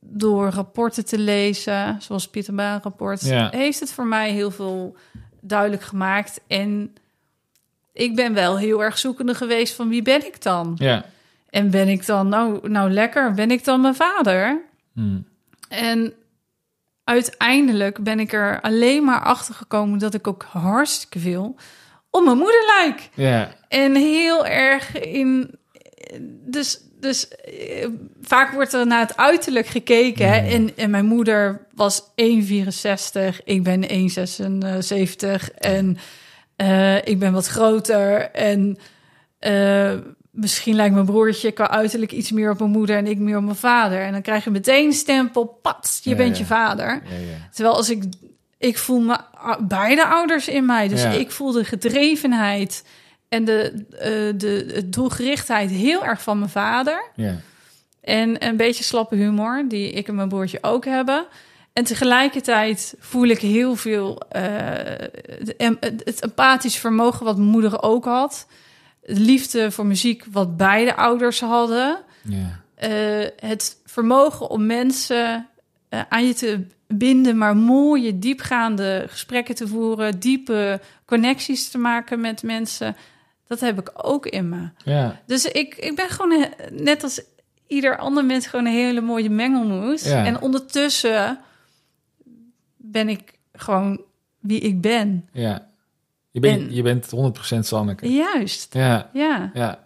door rapporten te lezen, zoals Pieter Baan rapport, Ja. heeft het voor mij heel veel duidelijk gemaakt. En ik ben wel heel erg zoekende geweest van wie ben ik dan? ja. En ben ik dan, nou, nou lekker, ben ik dan mijn vader? Mm. En uiteindelijk ben ik er alleen maar achter gekomen dat ik ook hartstikke veel op mijn moeder lijk. ja. En heel erg in. Dus, dus eh, vaak wordt er naar het uiterlijk gekeken. Hè? En, en mijn moeder was 1,64. Ik ben 1,76. En eh, ik ben wat groter. En eh, misschien lijkt mijn broertje qua uiterlijk iets meer op mijn moeder en ik meer op mijn vader. En dan krijg je meteen een stempel. Pat, je Ja, bent ja. je vader. ja. Terwijl als ik, ik voel me, beide ouders in mij. Dus ik voel de gedrevenheid en de, eh, de, doelgerichtheid heel erg van mijn vader. ja. En een beetje slappe humor, die ik en mijn broertje ook hebben. En tegelijkertijd voel ik heel veel eh, het, em- het empathisch vermogen wat mijn moeder ook had. De liefde voor muziek wat beide ouders hadden ja. eh, het vermogen om mensen aan je te binden, maar mooie, diepgaande gesprekken te voeren, diepe connecties te maken met mensen, dat heb ik ook in me. ja. Dus ik, ik ben gewoon net als ieder ander mens gewoon een hele mooie mengelmoes. Ja. En ondertussen ben ik gewoon wie ik ben. ja. Je, bent, En- je bent 100% Sanneke. Juist. Ja, Ja. ja.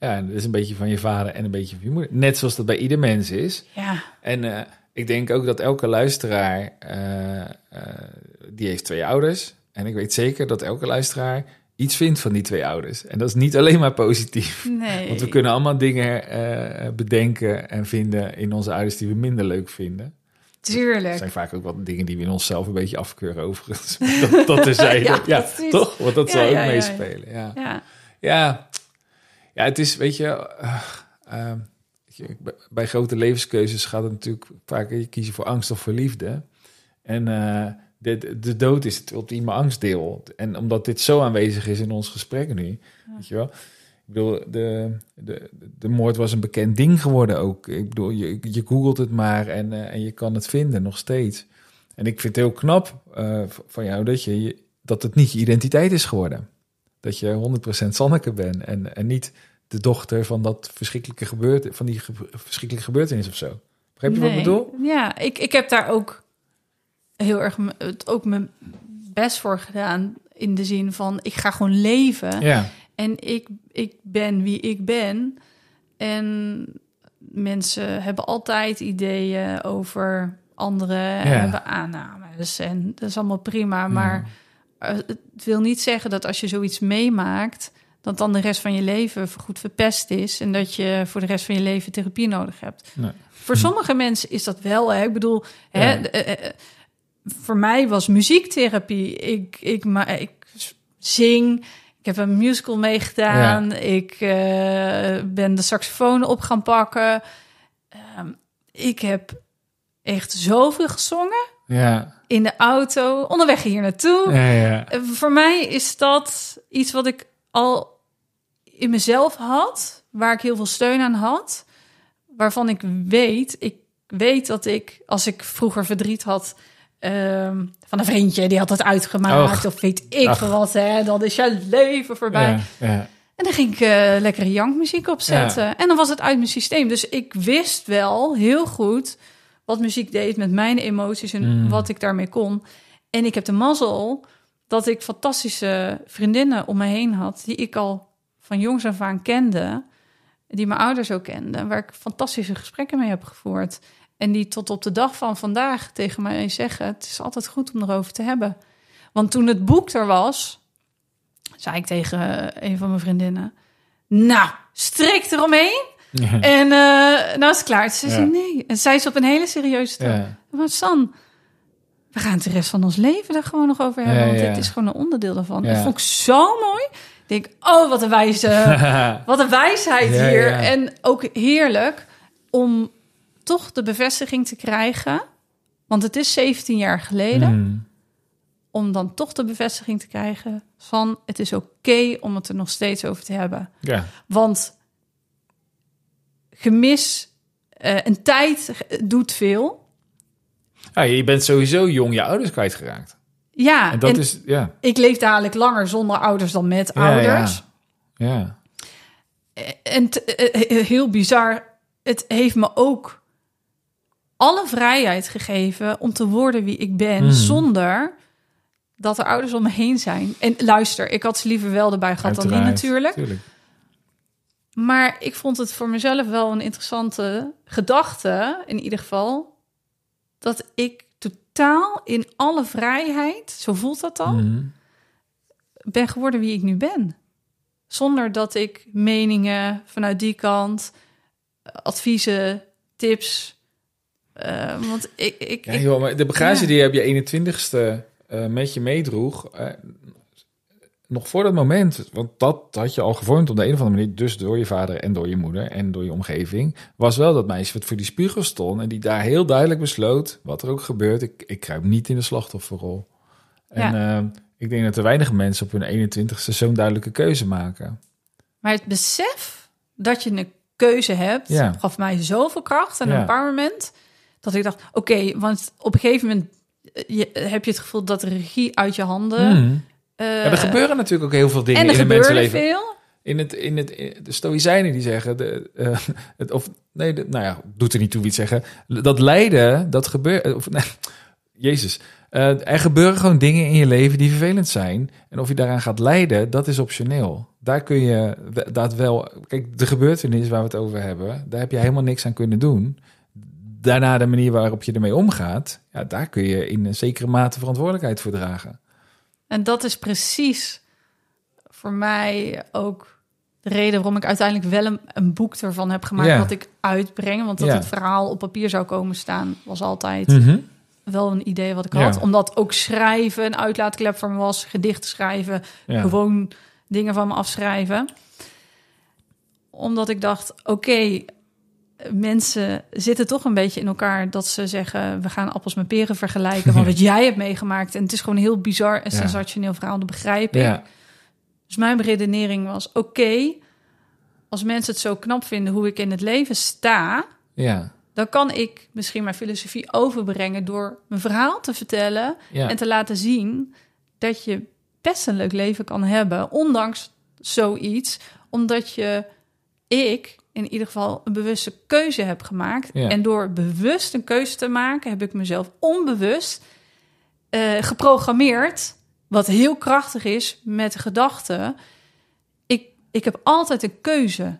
Ja, dat is een beetje van je vader en een beetje van je moeder. Net zoals dat bij ieder mens is. Ja. En eh, ik denk ook dat elke luisteraar, eh, eh, die heeft twee ouders. En ik weet zeker dat elke luisteraar iets vindt van die twee ouders. En dat is niet alleen maar positief. Nee. Want we kunnen allemaal dingen eh, bedenken en vinden in onze ouders die we minder leuk vinden. Tuurlijk. zijn vaak ook wat dingen die we in onszelf een beetje afkeuren overigens. dat, dat terzijde. Ja, ja, toch? Want dat Ja, zal ook ja, meespelen. Ja. Ja. Ja, het is, weet je, eh, eh, je, bij- grote levenskeuzes gaat het natuurlijk vaak je kiezen voor angst of voor liefde. En de, de dood is het ultieme angstdeel. En omdat dit zo aanwezig is in ons gesprek nu, weet je wel. Ik bedoel, de, de, de moord was een bekend ding geworden ook. Ik bedoel, je, je googelt het maar en, eh, en je kan het vinden nog steeds. En ik vind het heel knap eh, van jou dat, je, dat het niet je identiteit is geworden. Dat je 100% Sanneke bent en, en niet de dochter van dat verschrikkelijke gebeurt, van die ge- verschrikkelijke gebeurtenis of zo. Begrijp je wat ik bedoel? Ja, ik, ik heb daar ook heel erg het ook mijn best voor gedaan. In de zin van, ik ga gewoon leven. Ja, En ik, ik ben wie ik ben. En mensen hebben altijd ideeën over anderen. En Ja. hebben aannames. En dat is allemaal prima. Maar eh, het wil niet zeggen dat als je zoiets meemaakt... dat dan de rest van je leven goed verpest is... en dat je voor de rest van je leven therapie nodig hebt. Nee. Voor sommige mensen is dat wel. Hè? Ik bedoel, hè, Ja. Voor mij was muziektherapie. Ik, ik, ma- ik zing. Ik heb een musical meegedaan. Ik eh, ben de saxofoon op gaan pakken. Ehm, ik heb echt zoveel gezongen ja, in de auto, onderweg hier naartoe. ja, ja. Eh, Voor mij is dat iets wat ik al in mezelf had, waar ik heel veel steun aan had. waarvan ik weet, ik weet dat ik, als ik vroeger verdriet had ehm, van een vriendje, die had het uitgemaakt, Och. of weet ik Ach. wat, hè, dan is je leven voorbij. Ja, ja. En dan ging ik eh, lekkere jankmuziek opzetten. En dan was het uit mijn systeem. Dus ik wist wel heel goed wat muziek deed met mijn emoties en Mm. wat ik daarmee kon. En ik heb de mazzel dat ik fantastische vriendinnen om me heen had... die ik al van jongs af aan kende, die mijn ouders ook kenden... waar ik fantastische gesprekken mee heb gevoerd. En die tot op de dag van vandaag tegen mij zeggen... het is altijd goed om erover te hebben. Want toen het boek er was, zei ik tegen een van mijn vriendinnen... Nou, strik eromheen. En eh, nou is het klaar. Ze zei nee. En zij is op een hele serieuze toon. Ja. Maar San, we gaan het de rest van ons leven daar gewoon nog over hebben. Want dit is gewoon een onderdeel daarvan. Dat vond ik zo mooi. Ik denk, oh, wat een wijze, wat een wijsheid hier. En ook heerlijk om toch de bevestiging te krijgen. Want het is 17 jaar geleden. Mm. Om dan toch de bevestiging te krijgen van... het is oké om het er nog steeds over te hebben. Ja. Want gemis eh en tijd doet veel. Ja, je bent sowieso jong je ouders kwijtgeraakt. Ja, En dat en is, ja. ik leef dadelijk langer zonder ouders dan met Ja, ouders. Ja. En eh, eh, heel bizar, het heeft me ook alle vrijheid gegeven om te worden wie ik ben, Mhm. zonder dat er ouders om me heen zijn. En luister, ik had ze liever wel erbij gehad dan niet natuurlijk. tuurlijk. Maar ik vond het voor mezelf wel een interessante gedachte, in ieder geval, dat ik totaal in alle vrijheid, zo voelt dat dan, Mhm. ben geworden wie ik nu ben. Zonder dat ik meningen vanuit die kant, adviezen, tips. Eh, want ik, ik, Ja, joh, maar de bagage Ja. die je op je 21ste eh, met je meedroeg, eh, nog voor dat moment, want dat had je al gevormd op de een of andere manier, dus door je vader en door je moeder en door je omgeving, was wel dat meisje wat voor die spiegel stond en die daar heel duidelijk besloot, wat er ook gebeurt, ik, ik kruip niet in de slachtofferrol. En eh, ik denk dat er weinig mensen op hun 21ste zo'n duidelijke keuze maken. maar het besef dat je een keuze hebt, gaf mij zoveel kracht en Ja. empowerment. Dat ik dacht, oké, want op een gegeven moment eh, je, heb je het gevoel dat de regie uit je handen. Mhm. eh, Ja, er gebeuren natuurlijk ook heel veel dingen en er in gebeurde mensenleven. veel. In het, in het, in- de Stoïcijnen die zeggen, de, eh, het, of nee, de- nou ja, doet er niet toe wie het zeggen. Dat lijden, dat gebeurt, of nee, Jezus, Eh, er gebeuren gewoon dingen in je leven die vervelend zijn. En of je daaraan gaat lijden, dat is optioneel. Daar kun je dat wel, kijk, de gebeurtenis waar we het over hebben, daar heb je helemaal niks aan kunnen doen. Daarna de manier waarop je ermee omgaat, ja, daar kun je in een zekere mate verantwoordelijkheid voor dragen. En dat is precies voor mij ook de reden waarom ik uiteindelijk wel een, een boek ervan heb gemaakt Ja. wat ik uitbreng. Want dat Ja. het verhaal op papier zou komen staan, was altijd Mhm. wel een idee wat ik Ja. had. Omdat ook schrijven een uitlaatklep voor me was, gedichten schrijven, gewoon dingen van me afschrijven. Omdat ik dacht, oké, mensen zitten toch een beetje in elkaar dat ze zeggen, we gaan appels met peren vergelijken van wat jij hebt meegemaakt. En het is gewoon een heel bizar en Ja. sensationeel verhaal, dat begrijp ik. Ja, Dus mijn redenering was, oké, als mensen het zo knap vinden hoe ik in het leven sta, ja, dan kan ik misschien mijn filosofie overbrengen door mijn verhaal te vertellen ja. en te laten zien dat je best een leuk leven kan hebben, ondanks zoiets, omdat je, ik in ieder geval een bewuste keuze heb gemaakt. Ja. En door bewust een keuze te maken, heb ik mezelf onbewust eh, geprogrammeerd, wat heel krachtig is met de gedachte, ik, ik heb altijd een keuze.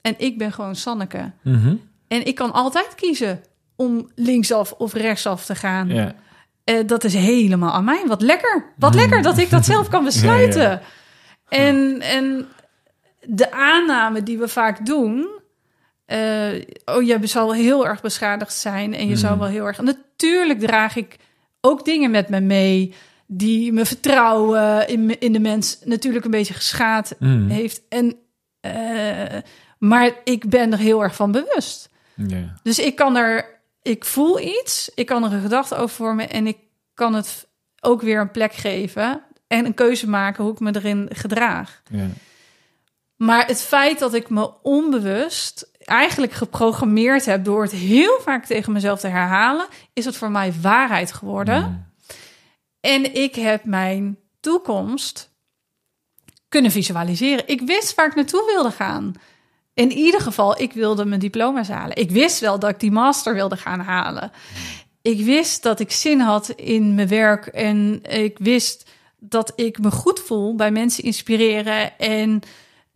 En ik ben gewoon Sanneke. Mhm. En ik kan altijd kiezen om linksaf of rechtsaf te gaan. ja. Eh, dat is helemaal aan mij. Wat lekker. Wat lekker dat ik dat zelf kan besluiten. Ja, En, en de aanname die we vaak doen. eh, oh, je zal heel erg beschadigd zijn. En je zou wel heel erg. Natuurlijk draag ik ook dingen met me mee. die me vertrouwen in, me- in de mens natuurlijk een beetje geschaad Mhm. heeft. En, eh, maar ik ben er heel erg van bewust. Dus ik kan er, ik voel iets, ik kan er een gedachte over vormen en ik kan het ook weer een plek geven en een keuze maken hoe ik me erin gedraag. Maar het feit dat ik me onbewust eigenlijk geprogrammeerd heb door het heel vaak tegen mezelf te herhalen, is het voor mij waarheid geworden. Mm. En ik heb mijn toekomst kunnen visualiseren. Ik wist waar ik naartoe wilde gaan. In ieder geval, ik wilde mijn diploma's halen. Ik wist wel dat ik die master wilde gaan halen. Ik wist dat ik zin had in mijn werk en ik wist dat ik me goed voel bij mensen inspireren en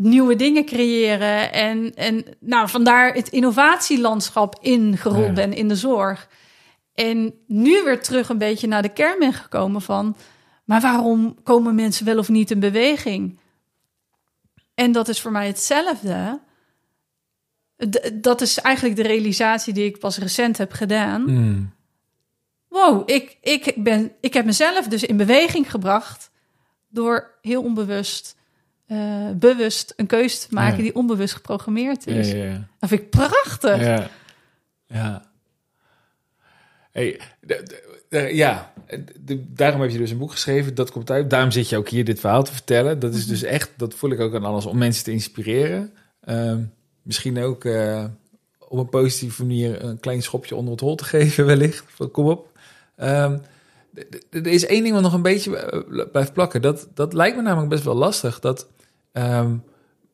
nieuwe dingen creëren. En, en nou, vandaar het innovatielandschap ingerold Ja. ben in de zorg. En nu weer terug een beetje naar de kern ben gekomen van... maar waarom komen mensen wel of niet in beweging? En dat is voor mij hetzelfde. D- dat is eigenlijk de realisatie die ik pas recent heb gedaan. Mm. Wow, ik, ik, ben, ik heb mezelf dus in beweging gebracht... door heel onbewust, eh, bewust een keuze te maken... Ja. die onbewust geprogrammeerd is. ja, ja. Dat vind ik prachtig. Ja. Ja. Hey, ja, daarom heb je dus een boek geschreven. Dat komt uit. Daarom zit je ook hier dit verhaal te vertellen. Dat is dus echt, dat voel ik ook aan alles, om mensen te inspireren. Ehm, misschien ook eh, op een positieve manier een klein schopje onder het hol te geven, wellicht. Kom op. Ehm, er is één ding wat nog een beetje eh, blijft plakken. Dat, dat lijkt me namelijk best wel lastig. Dat ehm,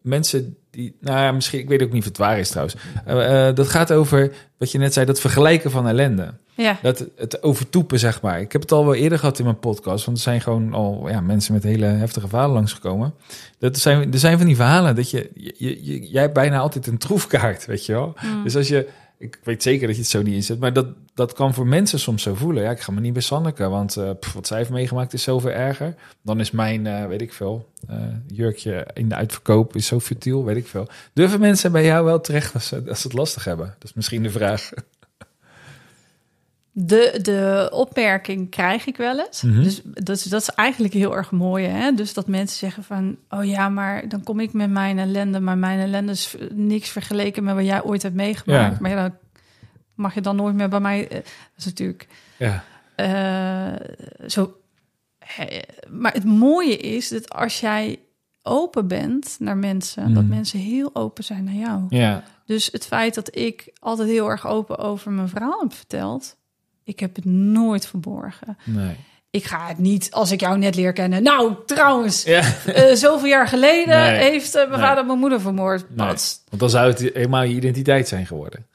mensen die, nou ja, misschien, ik weet ook niet of het waar is trouwens. Eh, eh, dat gaat over wat je net zei, dat vergelijken van ellende. Ja, Dat het overtoepen, zeg maar. Ik heb het al wel eerder gehad in mijn podcast, want er zijn gewoon al ja, mensen met hele heftige verhalen langsgekomen. Dat er zijn, er zijn van die verhalen dat je, je, je- jij hebt bijna altijd een troefkaart, weet je wel. Mm. Dus als je, ik weet zeker dat je het zo niet inzet, maar dat, dat kan voor mensen soms zo voelen. Ja, ik ga me niet bij Sanneke, want eh, wat zij heeft meegemaakt is zoveel erger. Dan is mijn, eh, weet ik veel, eh, jurkje in de uitverkoop is zo futiel, weet ik veel. Durven mensen bij jou wel terecht als als ze het lastig hebben? Dat is misschien de vraag. De, de opmerking krijg ik wel eens. Mhm. Dus dat is, dat is eigenlijk heel erg mooi. Hè? Dus dat mensen zeggen van... oh ja, maar dan kom ik met mijn ellende... maar mijn ellende is niks vergeleken met wat jij ooit hebt meegemaakt. Ja. Maar ja, dan mag je dan nooit meer bij mij... eh, Dat is natuurlijk Ja, eh, zo... Maar het mooie is dat als jij open bent naar mensen... dat Mhm. mensen heel open zijn naar jou. ja, Dus het feit dat ik altijd heel erg open over mijn verhaal heb verteld, ik heb het nooit verborgen. nee. Ik ga het niet, als ik jou net leer kennen. Nou, trouwens, Ja, eh, zoveel jaar geleden Nee. heeft eh, mijn Nee. vader mijn moeder vermoord. Want dan zou het helemaal je identiteit zijn geworden.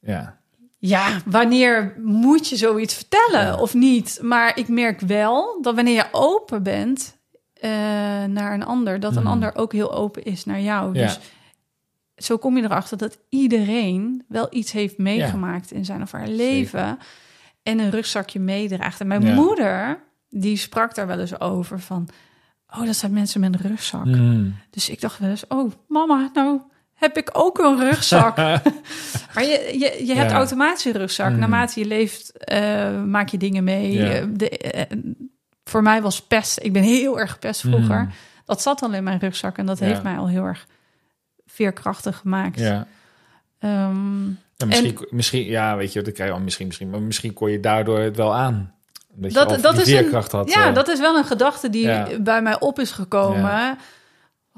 Ja, Ja, wanneer moet je zoiets vertellen Ja. of niet? Maar ik merk wel dat wanneer je open bent eh, naar een ander, dat een Mhm. ander ook heel open is naar jou. Ja. Dus zo kom je erachter dat iedereen wel iets heeft meegemaakt in zijn of haar leven en een rugzakje meedraagt. En mijn Ja. moeder, die sprak daar wel eens over van, oh, dat zijn mensen met een rugzak. Mm. Dus ik dacht wel eens, oh, mama, nou heb ik ook een rugzak. Maar je, je, je hebt Ja. automatisch een rugzak. Mhm. Naarmate je leeft, eh, maak je dingen mee. Ja. Eh, De, eh, voor mij was pest. Ik ben heel erg gepest vroeger. Mm. Dat zat al in mijn rugzak en dat heeft mij al heel erg veerkrachtig gemaakt. Ja. Ehm, Ja, misschien, misschien, ja, weet je, dat krijg je al misschien, misschien, maar misschien kon je daardoor het wel aan. Dat, Dat- je dat die is een- had. ja, eh. dat is wel een gedachte die Ja. bij mij op is gekomen. Ja.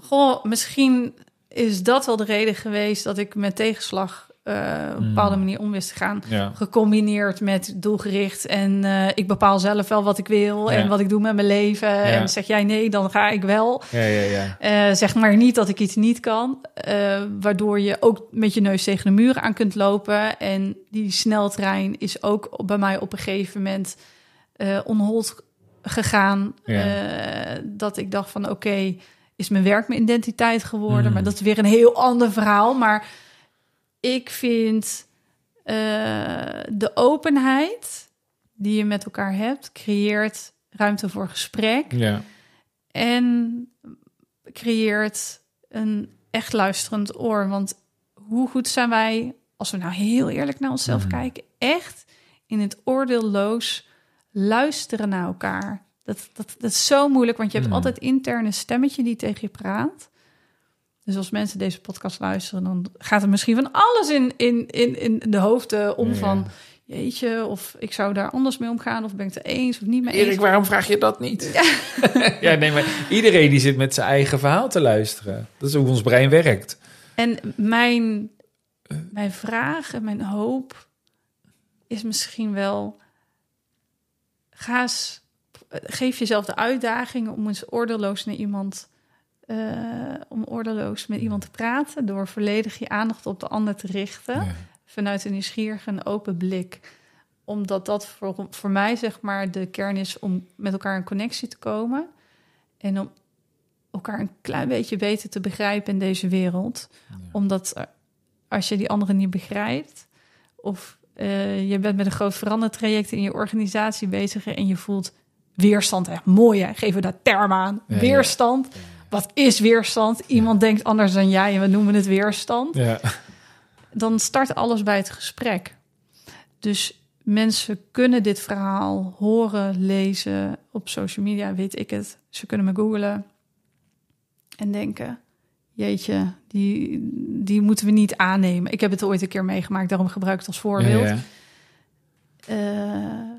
Goh, misschien is dat wel de reden geweest dat ik met tegenslag eh, op een bepaalde Mm. manier om wist te gaan. ja. Gecombineerd met doelgericht en eh, ik bepaal zelf wel wat ik wil Ja. en wat ik doe met mijn leven. En zeg jij nee, dan ga ik wel. Ja, ja, ja. Eh, zeg maar niet dat ik iets niet kan, waardoor je ook met je neus tegen de muur aan kunt lopen. En die sneltrein is ook bij mij op een gegeven moment onhold gegaan. Dat ik dacht van oké, is mijn werk mijn identiteit geworden? Mm. Maar dat is weer een heel ander verhaal. Maar ik vind eh, de openheid die je met elkaar hebt, creëert ruimte voor gesprek. Ja, En creëert een echt luisterend oor. Want hoe goed zijn wij, als we nou heel eerlijk naar onszelf Mhm. kijken, echt in het oordeelloos luisteren naar elkaar. Dat, dat, dat is zo moeilijk, want je hebt Mhm. altijd interne stemmetje die tegen je praat. Dus als mensen deze podcast luisteren, dan gaat er misschien van alles in, in, in, in de hoofden om Ja. van... Jeetje, of ik zou daar anders mee omgaan, of ben ik het er eens of niet mee eens. Erik, waarom vraag je dat niet? Ja. nee, maar iedereen die zit met zijn eigen verhaal te luisteren. Dat is hoe ons brein werkt. En mijn mijn vraag en mijn hoop is misschien wel... Ga eens, geef jezelf de uitdaging om eens ordeloos naar iemand... eh, om ordeloos met iemand te praten... door volledig je aandacht op de ander te richten... Ja. vanuit een nieuwsgierige en open blik. Omdat dat voor, voor mij zeg maar de kern is om met elkaar in connectie te komen. En om elkaar een klein beetje beter te begrijpen in deze wereld. Omdat als je die anderen niet begrijpt... of eh, je bent met een groot verandertraject in je organisatie bezig... en je voelt weerstand, echt mooi hè, geven we daar term aan. Ja, ja. Wat is weerstand? Iemand denkt anders dan jij en we noemen het weerstand Ja. dan start alles bij het gesprek. Dus mensen kunnen dit verhaal horen, lezen op social media, weet ik het. Ze kunnen me googlen en denken: Jeetje, die, die moeten we niet aannemen. Ik heb het ooit een keer meegemaakt, daarom gebruik ik het als voorbeeld. Ja, ja. Eh,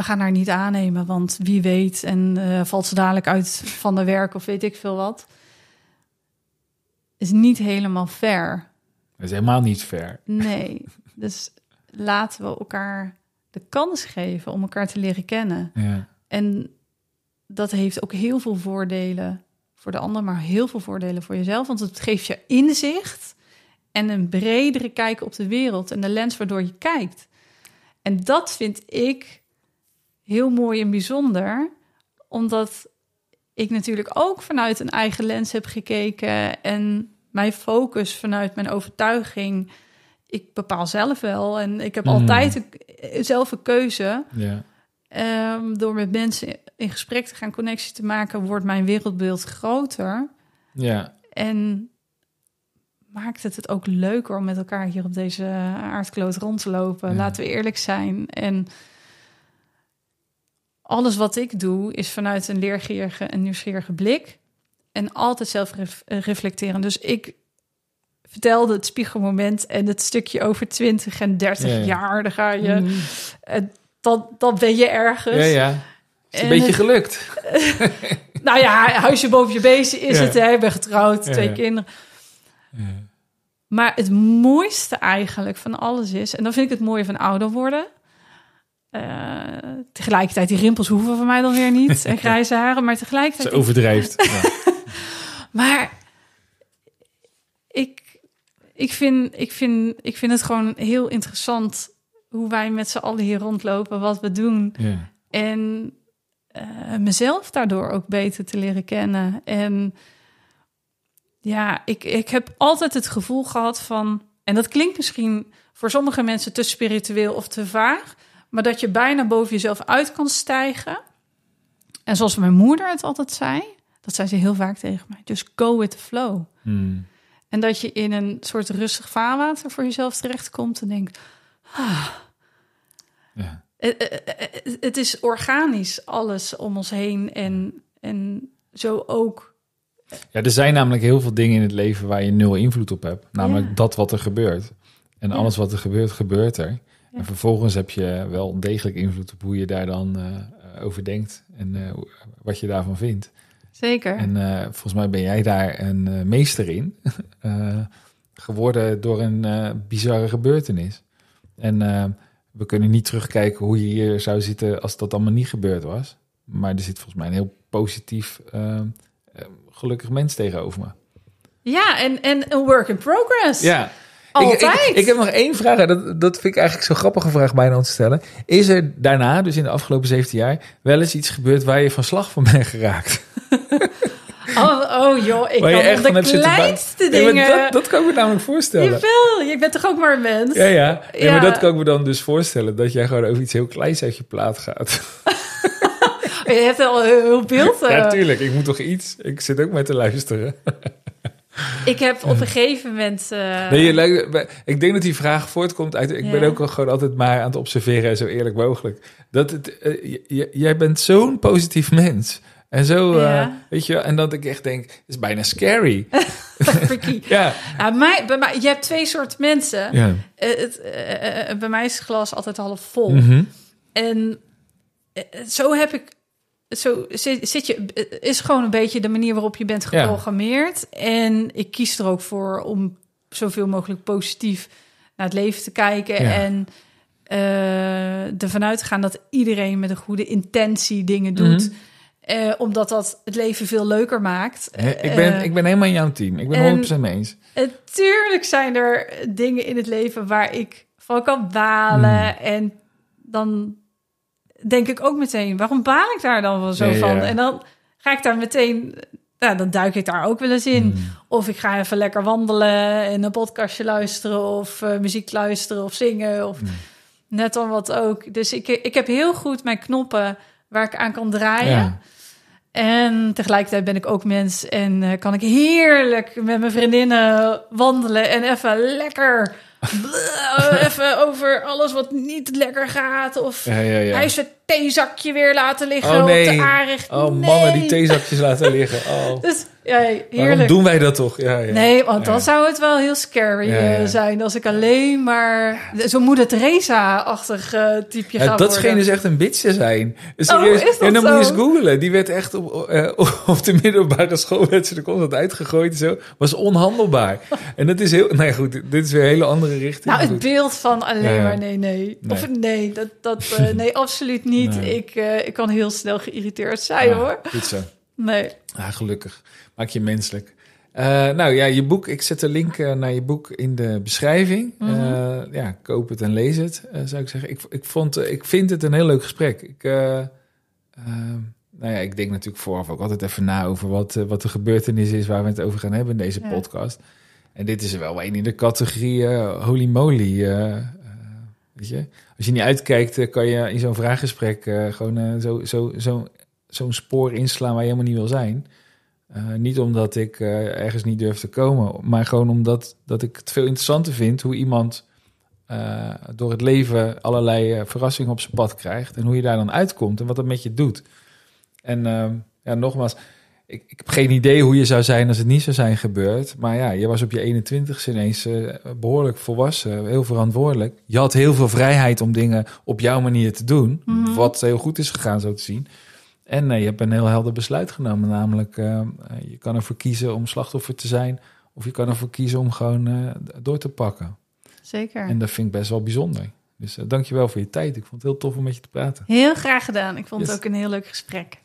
we gaan haar niet aannemen, want wie weet en eh, valt ze dadelijk uit van de werk of weet ik veel wat. Is niet helemaal fair. Dat is helemaal niet fair. Nee, dus laten we elkaar de kans geven om elkaar te leren kennen. Ja. En dat heeft ook heel veel voordelen voor de ander, maar heel veel voordelen voor jezelf. Want het geeft je inzicht en een bredere kijk op de wereld en de lens waardoor je kijkt. En dat vind ik heel mooi en bijzonder, omdat ik natuurlijk ook vanuit een eigen lens heb gekeken en mijn focus vanuit mijn overtuiging. Ik bepaal zelf wel en ik heb Mm. altijd een- zelf een keuze. Ja. Ehm, door met mensen in gesprek te gaan, connectie te maken, wordt mijn wereldbeeld groter. Ja. En maakt het het ook leuker om met elkaar hier op deze aardkloot rond te lopen. Ja. Laten we eerlijk zijn. En alles wat ik doe is vanuit een leergierige en nieuwsgierige blik. En altijd zelf ref- reflecteren. Dus ik vertelde het spiegelmoment en het stukje over 20 en 30 Ja, ja. jaar. Dan ga je, Mm. eh, dat, dat ben je ergens. Ja, ja. Is En een beetje het- gelukt. Nou ja, huisje boven je bezen is Ja. het. Hè? Ik ben getrouwd, Ja, twee ja. kinderen. Ja. Maar het mooiste eigenlijk van alles is... en dan vind ik het mooie van ouder worden... eh, tegelijkertijd, die rimpels hoeven van mij dan weer niet. En grijze haren, maar Ze tegelijkertijd... overdrijft. Ja. Maar ik, ik, vind, ik, vind, ik vind het gewoon heel interessant... hoe wij met z'n allen hier rondlopen, wat we doen... Ja. En eh, mezelf daardoor ook beter te leren kennen. En ja, ik, ik heb altijd het gevoel gehad van... En dat klinkt misschien voor sommige mensen te spiritueel of te vaag... maar dat je bijna boven jezelf uit kan stijgen. En zoals mijn moeder het altijd zei... dat zei ze heel vaak tegen mij... just go with the flow. Mm. En dat je in een soort rustig vaarwater voor jezelf terechtkomt... en denkt... Ja. Eh, eh, eh, het is organisch, alles om ons heen. En, en zo ook. ja, er zijn namelijk heel veel dingen in het leven waar je nul invloed op hebt. Namelijk Ja. dat wat er gebeurt. En Ja. alles wat er gebeurt, gebeurt er. Ja. En vervolgens heb je wel degelijk invloed op hoe je daar dan eh, over denkt. En eh, wat je daarvan vindt. Zeker. En eh, volgens mij ben jij daar een meester in. geworden door een bizarre gebeurtenis. En we kunnen niet terugkijken hoe je hier zou zitten als dat allemaal niet gebeurd was. Maar er zit volgens mij een heel positief, eh, eh, gelukkig mens tegenover me. Ja, en, en een work in progress. Ja, Altijd. Ik, ik, ik heb nog één vraag. en Dat, dat vind ik eigenlijk zo'n grappige vraag bijna om te stellen. Is er daarna, dus in de afgelopen 17 jaar, wel eens iets gebeurd waar je van slag van bent geraakt? Oh, oh joh, ik kan echt de kleinste maar dingen... dat, dat kan ik me namelijk voorstellen. Jawel, je bent toch ook maar een mens? Ja, ja. Nee, Ja. Maar dat kan ik me dan dus voorstellen. Dat jij gewoon over iets heel kleins uit je plaat gaat. Je hebt al heel beeld. eh. Ja, tuurlijk. Ik moet toch iets. Ik zit ook met te luisteren. ik heb op een gegeven moment... eh, Nee, je lijkt- ik denk dat die vraag voortkomt uit... Ik ben ook wel gewoon altijd maar aan het observeren... en zo eerlijk mogelijk. Dat het, eh, j- jij bent zo'n positief mens. En zo, eh, weet je... En dat ik echt denk, het is bijna scary. freaky. ja. Nou, mij, bij mij, je hebt twee soorten mensen. ja. Het, bij mij is het glas altijd half vol. Mhm. En zo heb ik. Zo zit, zit je. Is gewoon een beetje de manier waarop je bent Ja. geprogrammeerd. En ik kies er ook voor om zoveel mogelijk positief naar het leven te kijken. Ja. En eh ervan uit te gaan dat iedereen met een goede intentie dingen doet. Mhm. Eh, omdat dat het leven veel leuker maakt. Ik, ben, Eh, ik ben helemaal in jouw team. Ik ben en- 100% mee eens. Natuurlijk zijn er dingen in het leven waar ik van kan balen. Hmm. En dan denk ik ook meteen, waarom baal ik daar dan wel zo Ja, ja. van? En dan ga ik daar meteen, nou, dan duik ik daar ook wel eens in. Mm. Of ik ga even lekker wandelen en een podcastje luisteren of eh, muziek luisteren of zingen of Mm. net dan wat ook. Dus ik, ik heb heel goed mijn knoppen waar ik aan kan draaien. Ja. En tegelijkertijd ben ik ook mens en eh, kan ik heerlijk met mijn vriendinnen wandelen en even lekker even over alles wat niet lekker gaat of Ja, ja, ja. hij is het theezakje weer laten liggen Oh, nee. op de aanrecht. Oh, nee. mannen die theezakjes laten liggen. Oh. Dus ja, Waarom heerlijk. doen wij dat toch? Ja, ja. Nee, want dan zou het wel heel scary eh, zijn als ik alleen maar zo'n moeder Teresa-achtig eh typeje Ja, ga dat scheen dus echt een bitch te zijn. Serieus. Oh, is dat en dan moet je zo? eens googlen. Die werd echt op, eh, op de middelbare school werd ze er constant uitgegooid en zo. Was onhandelbaar. En dat is heel... Nee, goed. Dit is weer een hele andere richting. Nou, het beeld van alleen maar nee, nee. Nee. Of nee, dat, dat, eh, nee, absoluut niet. Nee. Ik, eh, ik kan heel snel geïrriteerd zijn, hoor. Goed zo. Nee. Ah, gelukkig. Maak je menselijk. Eh, nou ja, je boek. Ik zet de link eh, naar je boek in de beschrijving. Mhm. Ja, koop het en lees het, zou ik zeggen. Ik, ik, vond, ik vind het een heel leuk gesprek. Ik, nou ja, ik denk natuurlijk vooraf ook altijd even na over wat, wat de gebeurtenis is waar we het over gaan hebben in deze Ja. podcast. En dit is er wel een in de categorie holy moly. eh, weet je? Als je niet uitkijkt, eh, kan je in zo'n vraaggesprek eh, gewoon eh, zo, zo, zo, zo'n spoor inslaan waar je helemaal niet wil zijn. Niet omdat ik ergens niet durf te komen, maar gewoon omdat dat ik het veel interessanter vind hoe iemand door het leven allerlei verrassingen op zijn pad krijgt en hoe je daar dan uitkomt en wat dat met je doet. En ja, nogmaals, ik, ik heb geen idee hoe je zou zijn als het niet zou zijn gebeurd. Maar ja, je was op je 21ste ineens eh, behoorlijk volwassen, heel verantwoordelijk. Je had heel veel vrijheid om dingen op jouw manier te doen, Mhm. wat heel goed is gegaan zo te zien. En eh, je hebt een heel helder besluit genomen, namelijk eh, je kan ervoor kiezen om slachtoffer te zijn, of je kan ervoor kiezen om gewoon door te pakken. Zeker. En dat vind ik best wel bijzonder. Dus uh, dankjewel voor je tijd. Ik vond het heel tof om met je te praten. Heel graag gedaan. Ik vond Yes. het ook een heel leuk gesprek.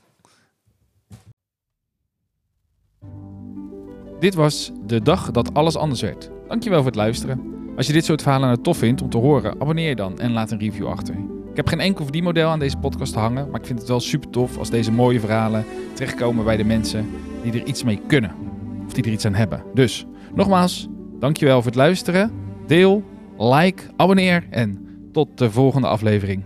Dit was de dag dat alles anders werd. Dankjewel voor het luisteren. Als je dit soort verhalen nou tof vindt om te horen, abonneer je dan en laat een review achter. Ik heb geen enkel verdienmodel aan deze podcast te hangen, maar ik vind het wel super tof als deze mooie verhalen terechtkomen bij de mensen die er iets mee kunnen. Of die er iets aan hebben. Dus, nogmaals, dankjewel voor het luisteren. Deel, like, abonneer en tot de volgende aflevering.